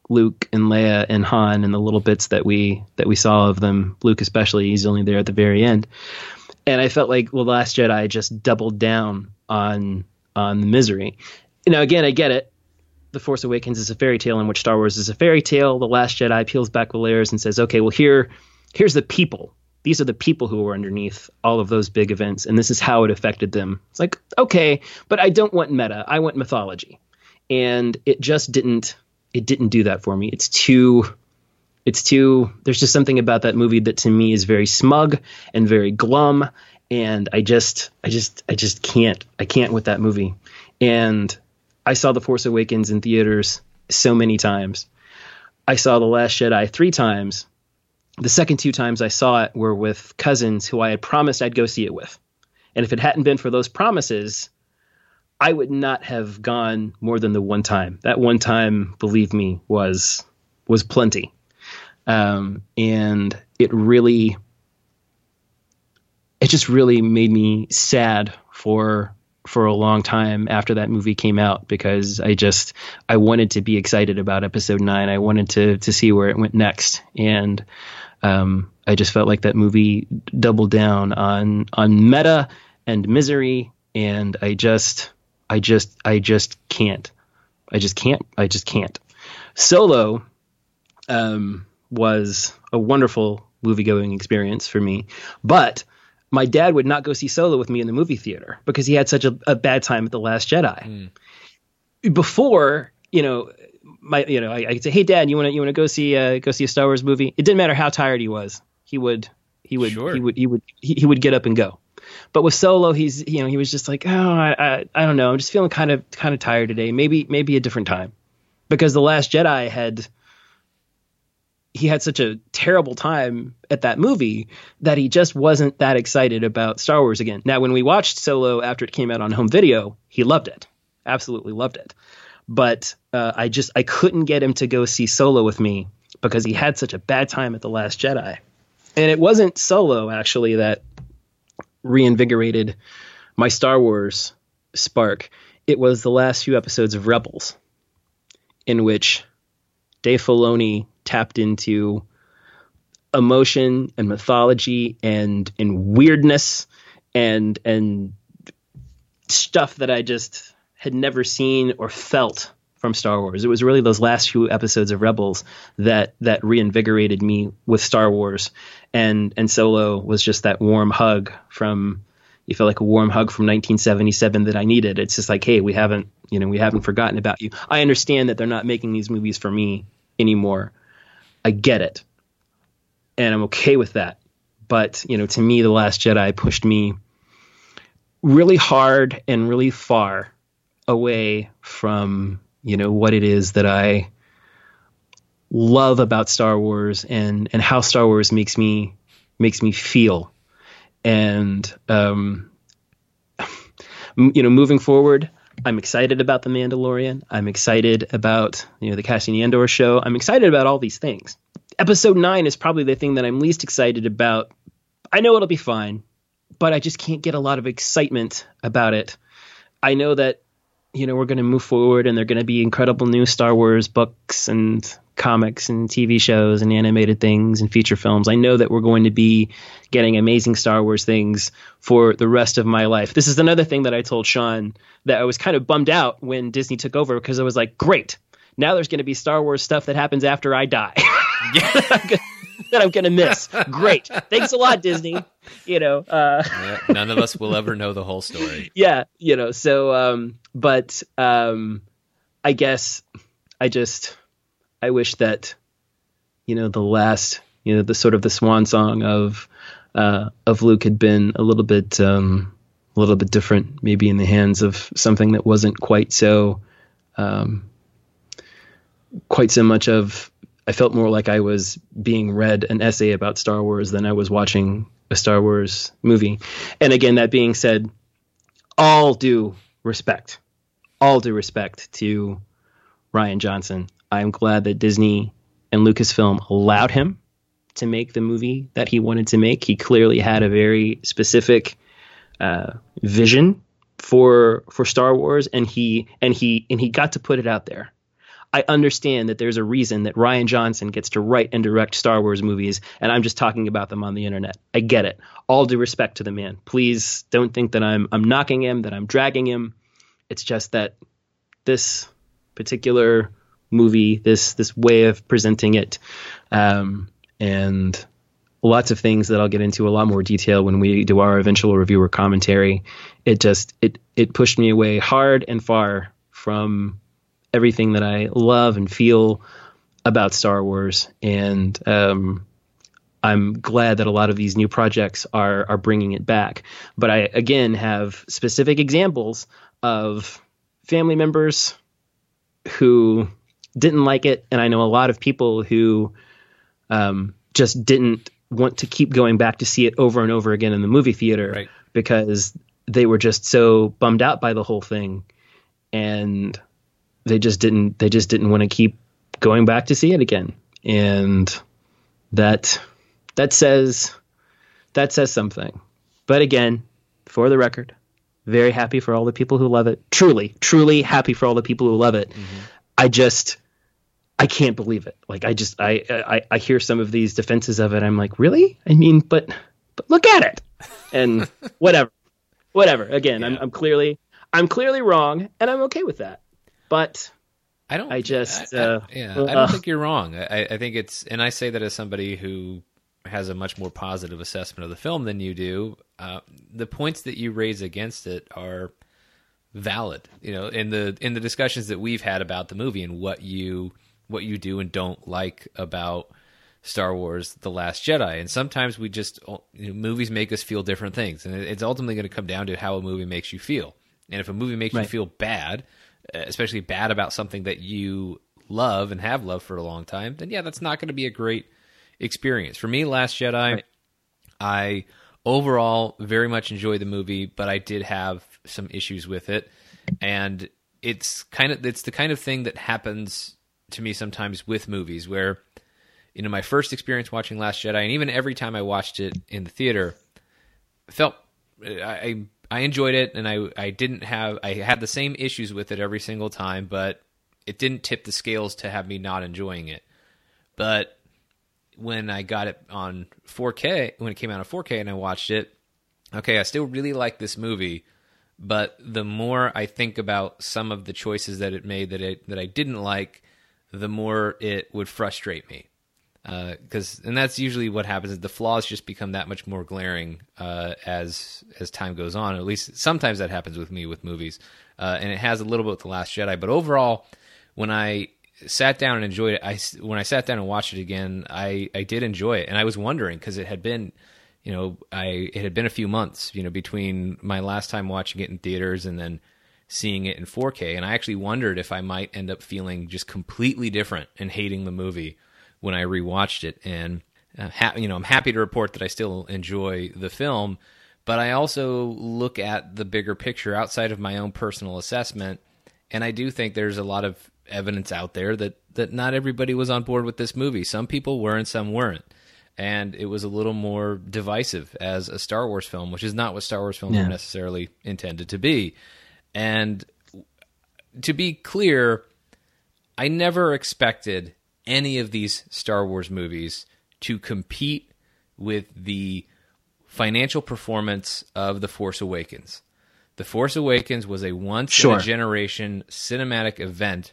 Luke and Leia and Han and the little bits that we that we saw of them. Luke especially, he's only there at the very end, and I felt like well, the Last Jedi just doubled down on on the misery. Now, again, I get it. The Force Awakens is a fairy tale in which Star Wars is a fairy tale. The Last Jedi peels back the layers and says, okay, well here here's the people these are the people who were underneath all of those big events, and this is how it affected them. It's like, okay, but I don't want meta. I want mythology. And it just didn't it didn't do that for me. It's too it's too there's just something about that movie that to me is very smug and very glum and I just I just I just can't I can't with that movie. And I saw The Force Awakens in theaters so many times. I saw The Last Jedi 3 times the second two times I saw it were with cousins who I had promised I'd go see it with. And if it hadn't been for those promises, I would not have gone more than the one time. That one time, believe me, was was plenty. Um, and it really it just really made me sad for for a long time after that movie came out because I just I wanted to be excited about episode 9. I wanted to to see where it went next and um, I just felt like that movie doubled down on on meta and misery, and I just, I just, I just can't. I just can't. I just can't. Solo um, was a wonderful movie going experience for me, but my dad would not go see Solo with me in the movie theater because he had such a, a bad time at the Last Jedi. Mm. Before, you know, my you know I, I could say, hey dad, you want to you want to go see uh, go see a Star Wars movie? It didn't matter how tired he was, he would he would sure. he would he would he, he, would get up and go. But with Solo, he's you know he was just like, oh I, I I don't know, I'm just feeling kind of kind of tired today. Maybe maybe a different time, because the Last Jedi had he had such a terrible time at that movie that he just wasn't that excited about Star Wars again. Now, when we watched Solo after it came out on home video, he loved it, absolutely loved it but uh, I just I couldn't get him to go see Solo with me because he had such a bad time at the Last Jedi, and it wasn't Solo actually that reinvigorated my Star Wars spark. It was the last few episodes of Rebels, in which Dave Filoni tapped into emotion and mythology and and weirdness and and stuff that I just had never seen or felt from Star Wars. It was really those last few episodes of Rebels that that reinvigorated me with Star Wars, and and Solo was just that warm hug from. You felt like a warm hug from 1977 that I needed. It's just like, hey, we haven't, you know, we haven't forgotten about you. I understand that they're not making these movies for me anymore. I get it, and I'm okay with that. But you know, to me, the Last Jedi pushed me really hard and really far away from you know what it is that I love about Star Wars and and how Star Wars makes me makes me feel. And um, you know, moving forward, I'm excited about the Mandalorian. I'm excited about you know the Cassian Andor show. I'm excited about all these things. Episode nine is probably the thing that I'm least excited about. I know it'll be fine, but I just can't get a lot of excitement about it. I know that you know we're going to move forward, and there are going to be incredible new Star Wars books and comics and TV shows and animated things and feature films. I know that we're going to be getting amazing Star Wars things for the rest of my life. This is another thing that I told Sean that I was kind of bummed out when Disney took over because I was like, great, now there's going to be Star Wars stuff that happens after I die. that I'm going to miss. Great. Thanks a lot, Disney. You know, uh, yeah, none of us will ever know the whole story. Yeah. You know, so, um, but, um, I guess I just, I wish that you know the last you know the sort of the swan song of uh, of Luke had been a little bit um, a little bit different, maybe in the hands of something that wasn't quite so um, quite so much of. I felt more like I was being read an essay about Star Wars than I was watching a Star Wars movie. And again, that being said, all due respect, all due respect to Rian Johnson. I'm glad that Disney and Lucasfilm allowed him to make the movie that he wanted to make. He clearly had a very specific uh, vision for for Star Wars, and he and he and he got to put it out there. I understand that there's a reason that Rian Johnson gets to write and direct Star Wars movies, and I'm just talking about them on the internet. I get it. All due respect to the man. Please don't think that I'm I'm knocking him, that I'm dragging him. It's just that this particular movie, this this way of presenting it, um, and lots of things that I'll get into a lot more detail when we do our eventual review or commentary. It just it it pushed me away hard and far from everything that I love and feel about Star Wars, and um, I'm glad that a lot of these new projects are are bringing it back. But I again have specific examples of family members who didn't like it, and I know a lot of people who um, just didn't want to keep going back to see it over and over again in the movie theater right. because they were just so bummed out by the whole thing, and they just didn't they just didn't want to keep going back to see it again, and that that says that says something. But again, for the record, very happy for all the people who love it. Truly, truly happy for all the people who love it. Mm-hmm. I just I can't believe it. Like I just I, I I hear some of these defenses of it. I'm like, really? I mean, but but look at it, and whatever, whatever. Again, yeah. I'm I'm clearly I'm clearly wrong, and I'm okay with that. But I don't. I just I, uh, I, yeah. Uh, I don't think you're wrong. I I think it's, and I say that as somebody who has a much more positive assessment of the film than you do. Uh, the points that you raise against it are valid. You know, in the in the discussions that we've had about the movie and what you what you do and don't like about Star Wars: The Last Jedi. And sometimes we just you know, movies make us feel different things, and it's ultimately going to come down to how a movie makes you feel. And if a movie makes right. you feel bad, Uh, especially bad about something that you love and have loved for a long time, then yeah, that's not going to be a great experience. For me, Last Jedi, right. I overall very much enjoyed the movie, but I did have some issues with it, and it's kind of it's the kind of thing that happens to me sometimes with movies where you know my first experience watching Last Jedi, and even every time I watched it in the theater, felt I I enjoyed it, and I I didn't have I had the same issues with it every single time, but it didn't tip the scales to have me not enjoying it. But when I got it on 4K, when it came out on 4K and I watched it, okay, I still really like this movie, but the more I think about some of the choices that it made that it that I didn't like, the more it would frustrate me. Because uh, and that's usually what happens is the flaws just become that much more glaring uh, as as time goes on. At least sometimes that happens with me with movies, uh, and it has a little bit with the Last Jedi. But overall, when I sat down and enjoyed it. I when I sat down and watched it again, I I did enjoy it, and I was wondering because it had been, you know, I it had been a few months, you know, between my last time watching it in theaters and then seeing it in 4K, and I actually wondered if I might end up feeling just completely different and hating the movie when I rewatched it. And uh, ha- you know, I'm happy to report that I still enjoy the film, but I also look at the bigger picture outside of my own personal assessment, and I do think there's a lot of evidence out there that that not everybody was on board with this movie. Some people were and some weren't. And it was a little more divisive as a Star Wars film, which is not what Star Wars films Yeah. are necessarily intended to be. And to be clear, I never expected any of these Star Wars movies to compete with the financial performance of The Force Awakens. The Force Awakens was a once-in-a-generation cinematic event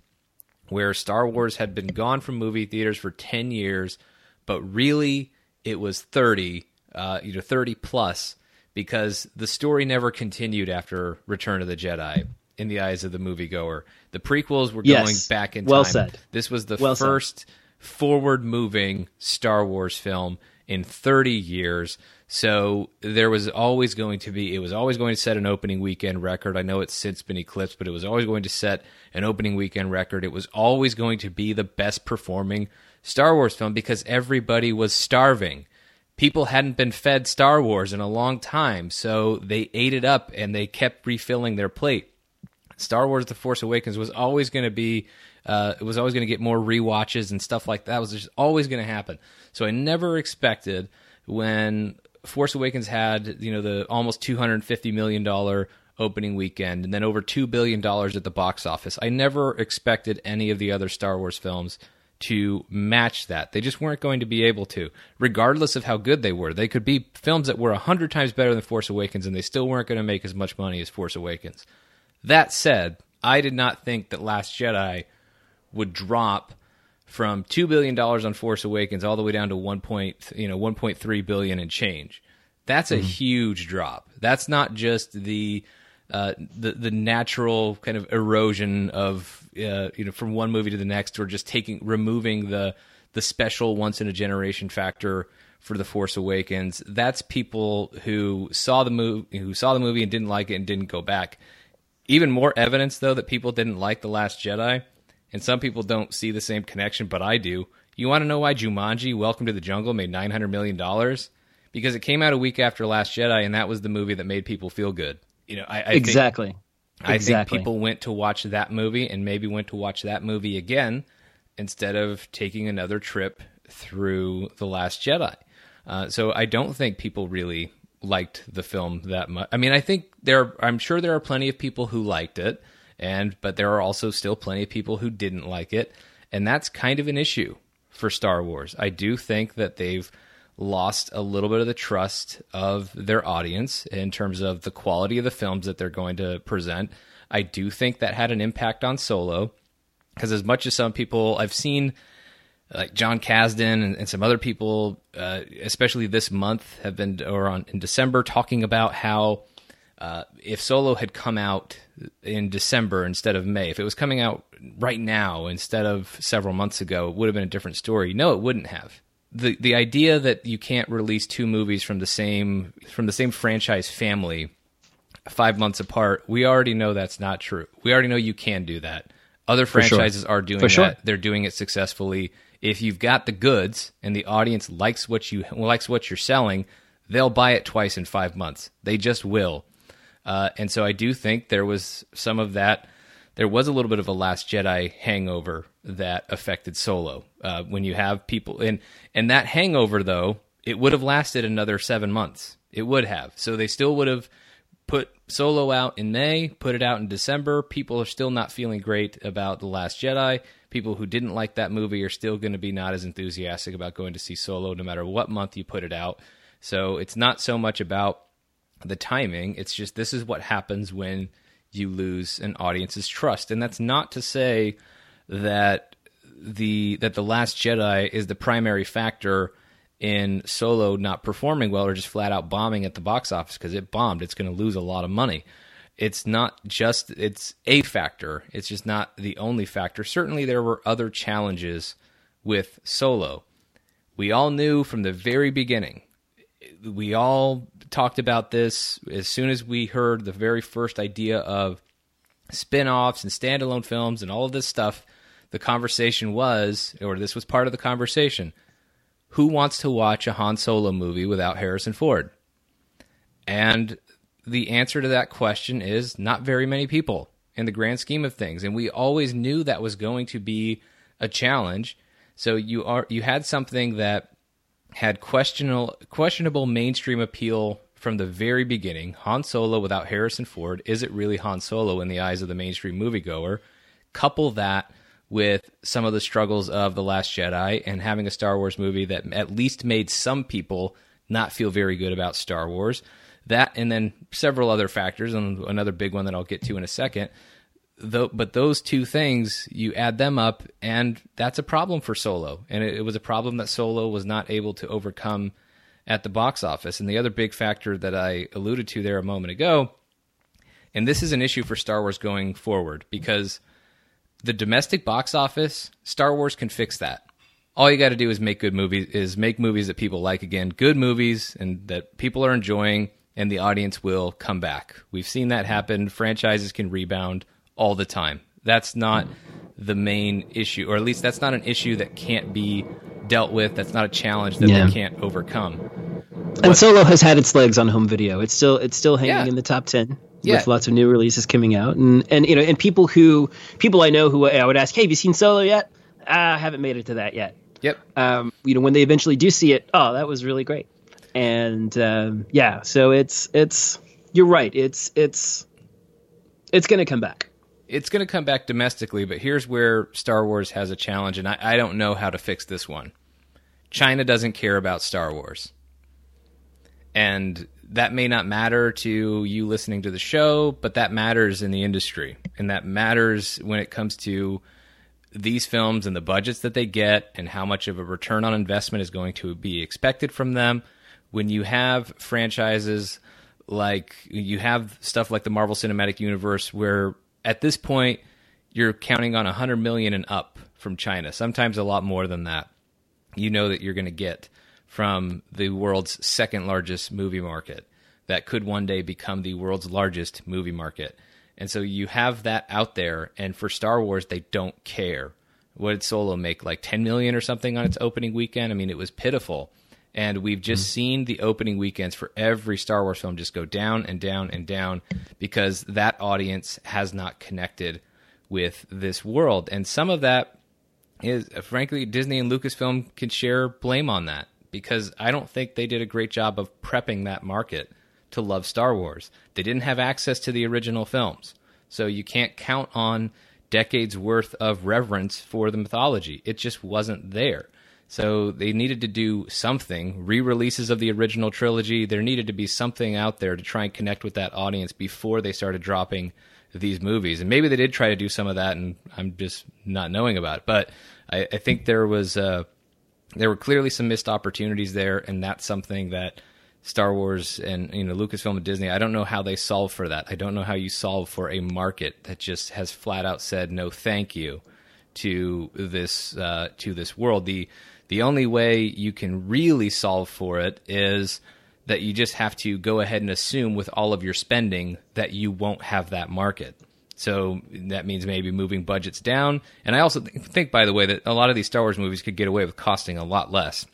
where Star Wars had been gone from movie theaters for 10 years, but really it was 30, uh, you know, 30 plus because the story never continued after Return of the Jedi in the eyes of the moviegoer. The prequels were Yes. going back in Well time. said. This was the Well first forward moving Star Wars film in 30 years. So there was always going to be, it was always going to set an opening weekend record. I know it's since been eclipsed, but it was always going to set an opening weekend record. It was always going to be the best performing Star Wars film because everybody was starving. People hadn't been fed Star Wars in a long time, so they ate it up and they kept refilling their plate. Star Wars: The Force Awakens was always going to be, uh, it was always going to get more rewatches and stuff like that. It was just always going to happen. So I never expected when Force Awakens had you know the almost two hundred fifty million dollar opening weekend and then over two billion dollars at the box office. I never expected any of the other Star Wars films to match that. They just weren't going to be able to, regardless of how good they were. They could be films that were a hundred times better than Force Awakens, and they still weren't going to make as much money as Force Awakens. That said, I did not think that Last Jedi would drop from two billion dollars on Force Awakens all the way down to one point, you know, one point three billion and change. That's a huge drop. That's not just the uh, the the natural kind of erosion of uh, you know from one movie to the next, or just taking removing the the special once in a generation factor for the Force Awakens. That's people who saw the movie who saw the movie and didn't like it and didn't go back. Even more evidence, though, that people didn't like The Last Jedi, and some people don't see the same connection, but I do. You want to know why Jumanji: Welcome to the Jungle made nine hundred million dollars? Because it came out a week after Last Jedi, and that was the movie that made people feel good. You know, I, I think exactly. I Exactly. think people went to watch that movie and maybe went to watch that movie again instead of taking another trip through The Last Jedi. Uh, so I don't think people really liked the film that much. I mean, I think there. I'm sure there are plenty of people who liked it, and but there are also still plenty of people who didn't like it, and that's kind of an issue for Star Wars. I do think that they've lost a little bit of the trust of their audience in terms of the quality of the films that they're going to present. I do think that had an impact on Solo because as much as some people I've seen like Jon Kasdan and, and some other people, uh, especially this month, have been or on in December talking about how uh, if Solo had come out in December instead of May, if it was coming out right now instead of several months ago, it would have been a different story. No, it wouldn't have. the The idea that you can't release two movies from the same from the same franchise family five months apart, we already know that's not true. We already know you can do that. Other sure. franchises are doing sure. that. They're doing it successfully. If you've got the goods and the audience likes what you likes what you're selling, they'll buy it twice in five months. They just will. Uh, and so I do think there was some of that. There was a little bit of a Last Jedi hangover that affected Solo. Uh, when you have people and and that hangover though, it would have lasted another seven months. It would have. So they still would have put Solo out in May, put it out in December. People are still not feeling great about The Last Jedi. People who didn't like that movie are still going to be not as enthusiastic about going to see Solo no matter what month you put it out. So it's not so much about the timing, it's just this is what happens when you lose an audience's trust. And that's not to say that the that the last Jedi is the primary factor in Solo not performing well or just flat out bombing at the box office because it bombed. It's going to lose a lot of money. It's not just it's a factor. It's just not the only factor. Certainly there were other challenges with Solo. We all knew from the very beginning. We all talked about this as soon as we heard the very first idea of spin-offs and standalone films and all of this stuff, the conversation was, or this was part of the conversation, who wants to watch a Han Solo movie without Harrison Ford? And the answer to that question is not very many people in the grand scheme of things. And we always knew that was going to be a challenge. So you are you had something that had questionable questionable mainstream appeal from the very beginning. Han Solo without Harrison Ford, is it really Han Solo in the eyes of the mainstream moviegoer? Couple that with some of the struggles of The Last Jedi and having a Star Wars movie that at least made some people not feel very good about Star Wars. That and then several other factors, and another big one that I'll get to in a second. Though, but those two things, you add them up, and that's a problem for Solo. And it, it was a problem that Solo was not able to overcome at the box office. And the other big factor that I alluded to there a moment ago, and this is an issue for Star Wars going forward because the domestic box office, Star Wars can fix that. All you got to do is make good movies, is make movies that people like again, good movies and that people are enjoying, and the audience will come back. We've seen that happen. Franchises can rebound all the time. That's not the main issue, or at least that's not an issue that can't be dealt with. That's not a challenge that yeah. they can't overcome. And Solo has had its legs on home video. It's still it's still hanging yeah. in the top ten yeah. with lots of new releases coming out, and and you know, and people who people I know who I would ask, hey, have you seen Solo yet? Ah, I haven't made it to that yet. Yep. Um, you know, when they eventually do see it, oh, that was really great. And um, yeah, so it's it's you're right. It's it's it's going to come back. It's going to come back domestically, but here's where Star Wars has a challenge, and I, I don't know how to fix this one. China doesn't care about Star Wars. And that may not matter to you listening to the show, but that matters in the industry. And that matters when it comes to these films and the budgets that they get and how much of a return on investment is going to be expected from them. When you have franchises like you have stuff like the Marvel Cinematic Universe, where at this point you're counting on 100 million and up from China, sometimes a lot more than that. You know that you're going to get from the world's second largest movie market that could one day become the world's largest movie market. And so you have that out there, and for Star Wars, they don't care. What did Solo make? Like 10 million or something on its opening weekend? I mean, it was pitiful. And we've just mm-hmm. seen the opening weekends for every Star Wars film just go down and down and down because that audience has not connected with this world. And some of that is, frankly, Disney and Lucasfilm can share blame on that because I don't think they did a great job of prepping that market to love Star Wars. They didn't have access to the original films. So you can't count on decades worth of reverence for the mythology. It just wasn't there. So they needed to do something, re releases of the original trilogy. There needed to be something out there to try and connect with that audience before they started dropping these movies. And maybe they did try to do some of that, and I'm just not knowing about it. But I, I think there was. Uh, there were clearly some missed opportunities there, and that's something that Star Wars and you know Lucasfilm and Disney. I don't know how they solve for that. I don't know how you solve for a market that just has flat out said no, thank you to this uh, to this world. The the only way you can really solve for it is that you just have to go ahead and assume with all of your spending that you won't have that market. So that means maybe moving budgets down. And I also think, by the way, that a lot of these Star Wars movies could get away with costing a lot less.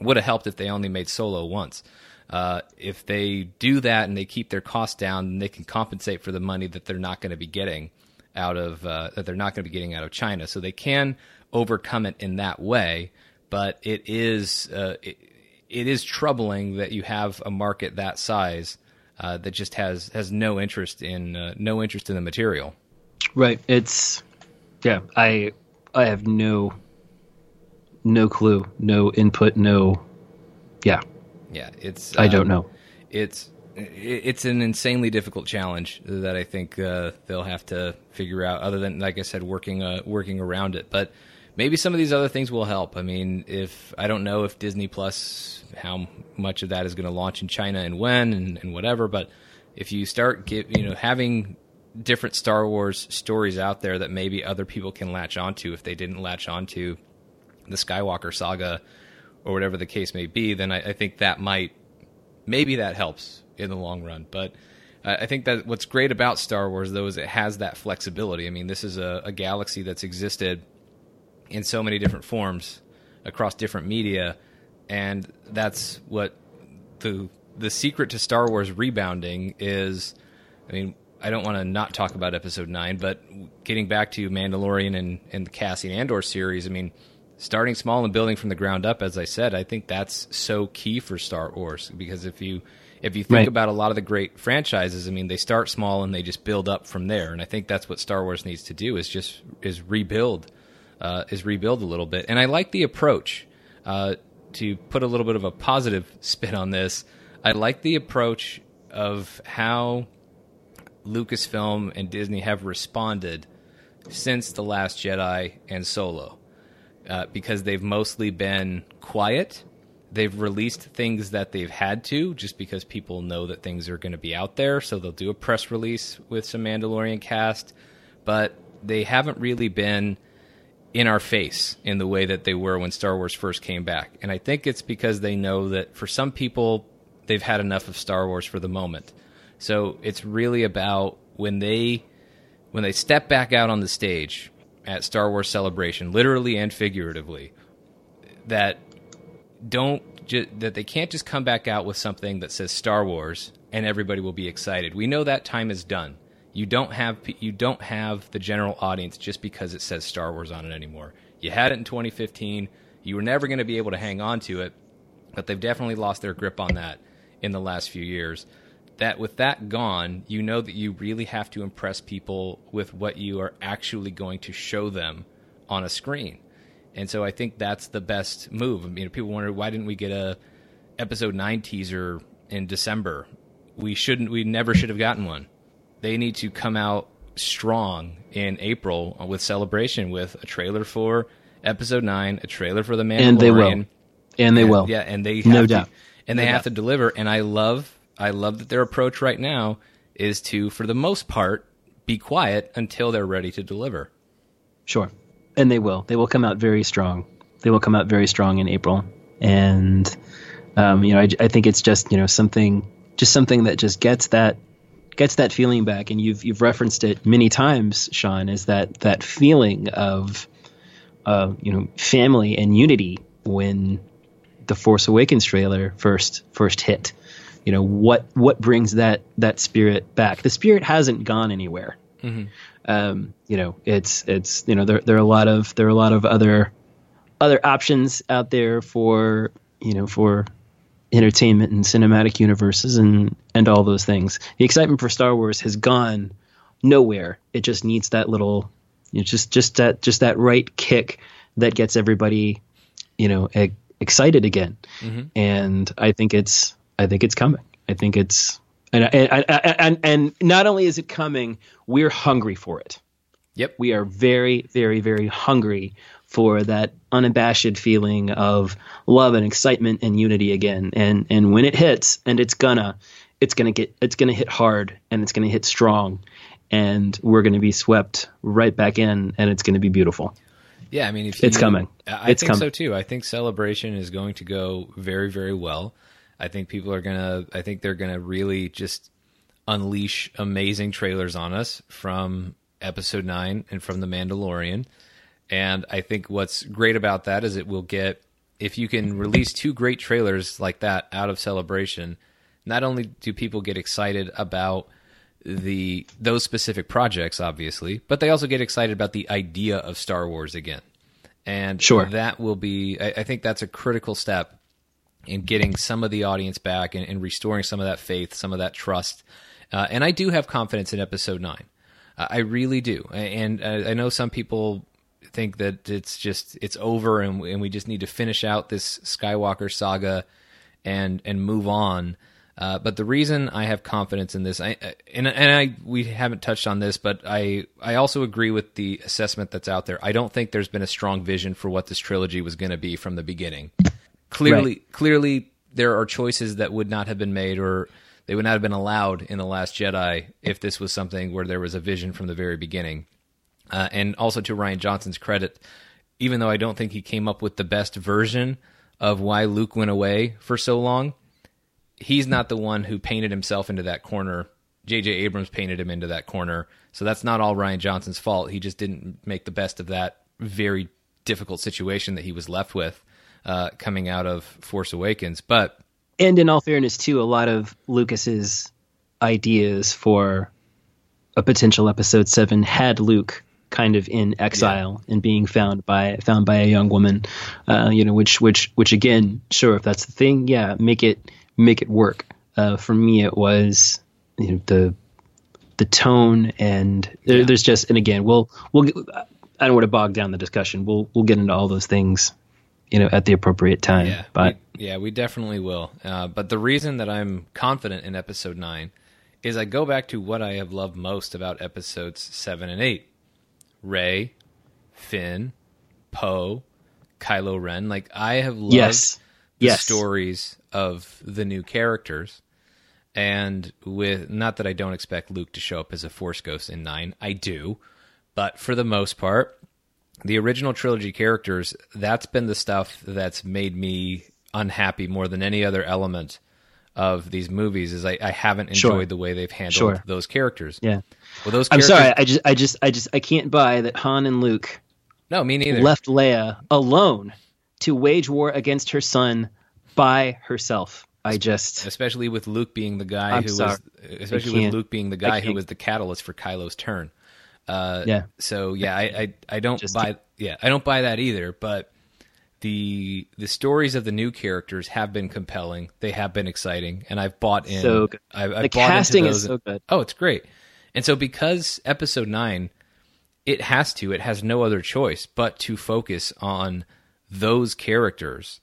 Would have helped if they only made Solo once. Uh, if they do that and they keep their costs down, they can compensate for the money that they're not going to be getting out of uh, that they're not going to be getting out of China. So they can overcome it in that way. But it is uh, it, it is troubling that you have a market that size uh, that just has has no interest in uh, no interest in the material. Right. It's yeah. I I have no no clue, no input, no. Yeah. Yeah. It's. I don't um, know. It's it's an insanely difficult challenge that I think uh, they'll have to figure out. Other than, like I said, working uh, working around it, but maybe some of these other things will help. I mean, if I don't know if Disney Plus, how much of that is going to launch in China and when and, and whatever, but if you start get you know having different Star Wars stories out there that maybe other people can latch onto if they didn't latch onto the Skywalker saga or whatever the case may be, then I, I think that might maybe that helps in the long run. But I think that what's great about Star Wars, though, is it has that flexibility. I mean, this is a, a galaxy that's existed in so many different forms across different media, and that's what the the secret to Star Wars rebounding is. I mean, I don't want to not talk about Episode Nine, but getting back to Mandalorian and and the Cassian Andor series, I mean, starting small and building from the ground up, as I said, I think that's so key for Star Wars because if you if you think Right. about a lot of the great franchises, I mean, they start small and they just build up from there, and I think that's what Star Wars needs to do is just is rebuild, uh, is rebuild a little bit, and I like the approach. Uh, to put a little bit of a positive spin on this, I like the approach of how Lucasfilm and Disney have responded since The Last Jedi and Solo. Uh, because they've mostly been quiet. They've released things that they've had to just because people know that things are going to be out there. So they'll do a press release with some Mandalorian cast. But they haven't really been in our face in the way that they were when Star Wars first came back. And I think it's because they know that for some people, they've had enough of Star Wars for the moment. So it's really about when they when they step back out on the stage at Star Wars Celebration, literally and figuratively, that don't ju- that they can't just come back out with something that says Star Wars and everybody will be excited. We know that time is done. You don't have you don't have the general audience just because it says Star Wars on it anymore. You had it in 2015. You were never going to be able to hang on to it, but they've definitely lost their grip on that in the last few years. That with that gone, you know that you really have to impress people with what you are actually going to show them on a screen. And so I think that's the best move. I mean, people wonder why didn't we get a episode 9 teaser in December? We shouldn't we never should have gotten one. They need to come out strong in April with celebration with a trailer for episode 9, a trailer for the Mandalorian. And they will. And they Yeah, will. Yeah, and they have No to, doubt. and they No have doubt. to deliver. And I love, I love that their approach right now is to, for the most part, be quiet until they're ready to deliver. Sure. And they will. They will come out very strong. They will come out very strong in April. And, um, you know, I, I think it's just, you know, something, just something that just gets that, gets that feeling back. And you've, you've referenced it many times, Sean, is that, that feeling of, uh, you know, family and unity when the Force Awakens trailer first, first hit. You know, what, what brings that, that spirit back? The spirit hasn't gone anywhere um, you know, it's it's you know there there are a lot of there are a lot of other other options out there for you know for entertainment and cinematic universes and and all those things. The excitement for Star Wars has gone nowhere. It just needs that little, you know, just just that just that right kick that gets everybody, you know, e- excited again. Mm-hmm. And I think it's I think it's coming. I think it's and and, and and and not only is it coming, we're hungry for it. Yep. We are very, very, very hungry for that unabashed feeling of love and excitement and unity again. And and when it hits, and it's gonna, it's gonna get, it's gonna hit hard and it's gonna hit strong, and we're gonna be swept right back in, and it's gonna be beautiful. Yeah, I mean, if It's you- coming. I It's think so too. I think celebration is going to go very, very well. I think people are gonna. I think they're gonna really just unleash amazing trailers on us from Episode Nine and from The Mandalorian. And I think what's great about that is it will get if you can release two great trailers like that out of celebration. Not only do people get excited about the those specific projects, obviously, but they also get excited about the idea of Star Wars again. And Sure. that will be. I, I think that's a critical step in getting some of the audience back and, and restoring some of that faith, some of that trust. Uh, and I do have confidence in Episode Nine. Uh, I really do. And uh, I know some people think that it's just it's over and, and we just need to finish out this Skywalker saga and and move on. Uh, but the reason I have confidence in this, I, and and I we haven't touched on this, but I I also agree with the assessment that's out there. I don't think there's been a strong vision for what this trilogy was going to be from the beginning. Clearly, clearly there are choices that would not have been made or they would not have been allowed in the Last Jedi if this was something where there was a vision from the very beginning. Uh, and also to Rian Johnson's credit, even though I don't think he came up with the best version of why Luke went away for so long, he's not the one who painted himself into that corner J.J. Abrams painted him into that corner. So that's not all Rian Johnson's fault. He just didn't make the best of that very difficult situation that he was left with uh, coming out of Force Awakens. But and in all fairness, too, a lot of Lucas's ideas for a potential Episode Seven had Luke kind of in exile yeah. and being found by found by a young woman, uh, you know, which which which again, sure, if that's the thing, yeah, make it make it work. Uh, for me, it was you know, the the tone and there, yeah. there's just and again, we'll we'll I don't want to bog down the discussion. We'll we'll get into all those things, you know, at the appropriate time. Yeah, but we, yeah, we definitely will. Uh, but the reason that I'm confident in episode nine is I go back to what I have loved most about episodes seven and eight Rey, Finn, Poe, Kylo Ren. Like I have loved yes. the yes. stories of the new characters. And with not that I don't expect Luke to show up as a Force ghost in nine, I do, but for the most part, the original trilogy characters, that's been the stuff that's made me unhappy more than any other element of these movies is I, I haven't enjoyed sure. the way they've handled sure. those characters. Yeah. Well, those. I'm sorry. I just, I just, I just, I can't buy that Han and Luke. No, me neither. Left Leia alone to wage war against her son by herself. I just, especially with Luke being the guy I'm who sorry. was, especially with Luke being the guy who was the catalyst for Kylo's turn. Uh, yeah. So yeah, I, I, I don't just buy, yeah, I don't buy that either. But the the stories of the new characters have been compelling. They have been exciting, and I've bought in. So good. I've, I've the casting is so good. Oh, it's great. And so because episode nine, it has to, it has no other choice but to focus on those characters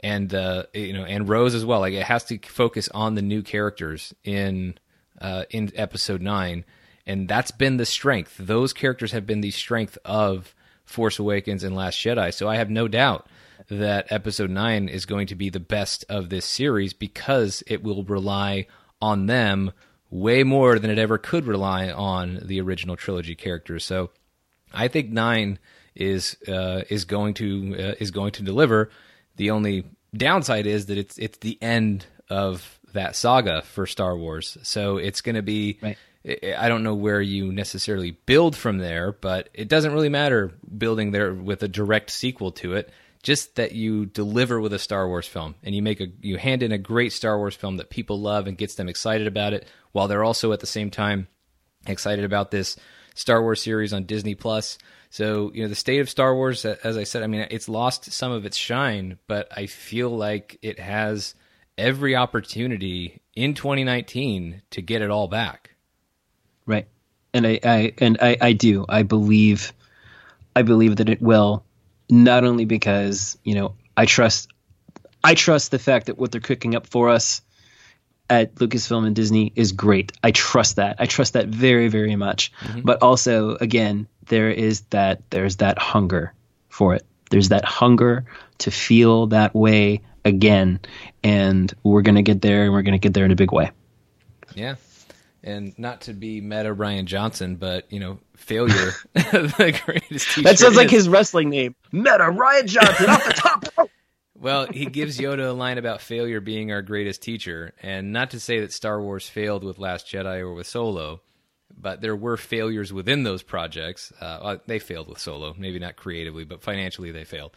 and uh, you know and Rose as well. Like it has to focus on the new characters in uh, in episode nine, and that's been the strength. Those characters have been the strength of Force Awakens and Last Jedi. So I have no doubt that episode 9 is going to be the best of this series because it will rely on them way more than it ever could rely on the original trilogy characters. So I think 9 is uh, is going to uh, is going to deliver. The only downside is that it's it's the end of that saga for Star Wars. So it's going to be right. I don't know where you necessarily build from there, but it doesn't really matter building there with a direct sequel to it. Just that you deliver with a Star Wars film and you make a you hand in a great Star Wars film that people love and gets them excited about it, while they're also at the same time excited about this Star Wars series on Disney Plus. So you know the state of Star Wars, as I said, I mean it's lost some of its shine, but I feel like it has every opportunity in 2019 to get it all back. Right. And I, I and I, I do. I believe I believe that it will not only because, you know, I trust I trust the fact that what they're cooking up for us at Lucasfilm and Disney is great. I trust that. I trust that very, very much. Mm-hmm. But also, again, there is that there's that hunger for it. There's that hunger to feel that way again, and we're gonna get there, and we're gonna get there in a big way. Yeah, and not to be meta Rian Johnson, but you know, failure the greatest That sounds is. like his wrestling name. Meta Rian Johnson off the top rope. Well, he gives Yoda a line about failure being our greatest teacher, and not to say that Star Wars failed with Last Jedi or with Solo, but there were failures within those projects. Uh, they failed with Solo, maybe not creatively, but financially they failed.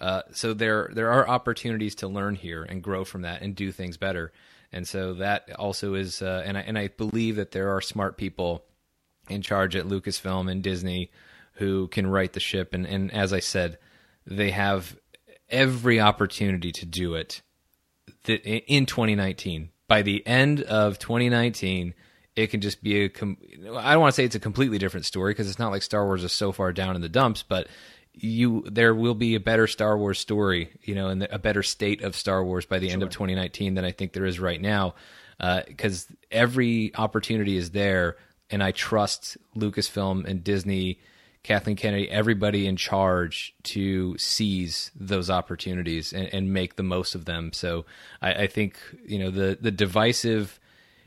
Uh, so there there are opportunities to learn here and grow from that and do things better. And so that also is, uh, and I and I believe that there are smart people in charge at Lucasfilm and Disney who can right the ship. And and as I said, they have every opportunity to do it in 2019. By the end of 2019, it can just be a. Com- I don't want to say it's a completely different story because it's not like Star Wars is so far down in the dumps, but you there will be a better Star Wars story, you know, and a better state of Star Wars by the sure. end of 2019 than I think there is right now, because uh, every opportunity is there, and I trust Lucasfilm and Disney, Kathleen Kennedy, everybody in charge to seize those opportunities and, and make the most of them. So I, I think you know the the divisive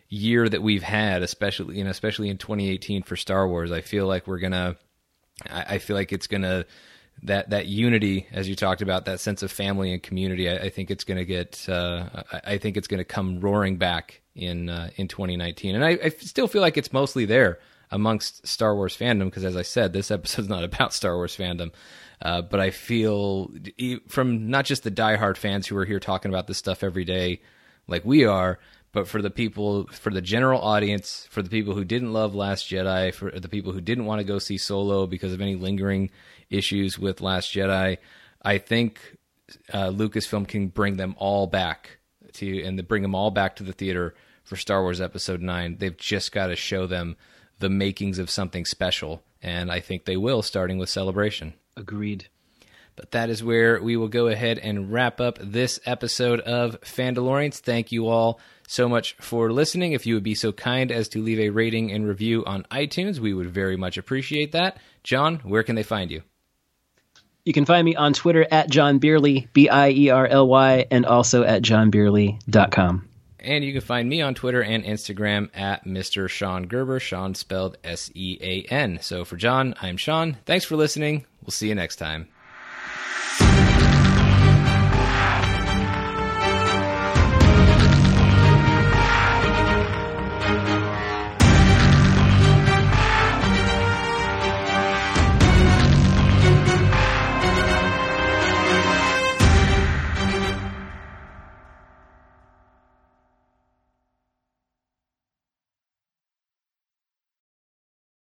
year that we've had, especially you know especially in 2018 for Star Wars, I feel like we're gonna I, I feel like it's gonna that that unity, as you talked about, that sense of family and community. I, I think it's going to get. Uh, I, I think it's going to come roaring back in uh, in 2019, and I, I still feel like it's mostly there amongst Star Wars fandom because, as I said, this episode's not about Star Wars fandom. Uh, but I feel from not just the diehard fans who are here talking about this stuff every day, like we are, but for the people, for the general audience, for the people who didn't love Last Jedi, for the people who didn't want to go see Solo because of any lingering issues with Last Jedi, I think uh, Lucasfilm can bring them all back to and bring them all back to the theater for Star Wars Episode Nine. They've just got to show them the makings of something special, and I think they will, starting with Celebration. Agreed. But that is where we will go ahead and wrap up this episode of Fandalorians. Thank you all so much for listening. If you would be so kind as to leave a rating and review on iTunes, we would very much appreciate that. John, where can they find you? You can find me on Twitter at John Bierly, B I E R L Y, and also at johnbierly.com. And you can find me on Twitter and Instagram at Mr. Sean Gerber, Sean spelled S E A N. So for John, I'm Sean. Thanks for listening. We'll see you next time.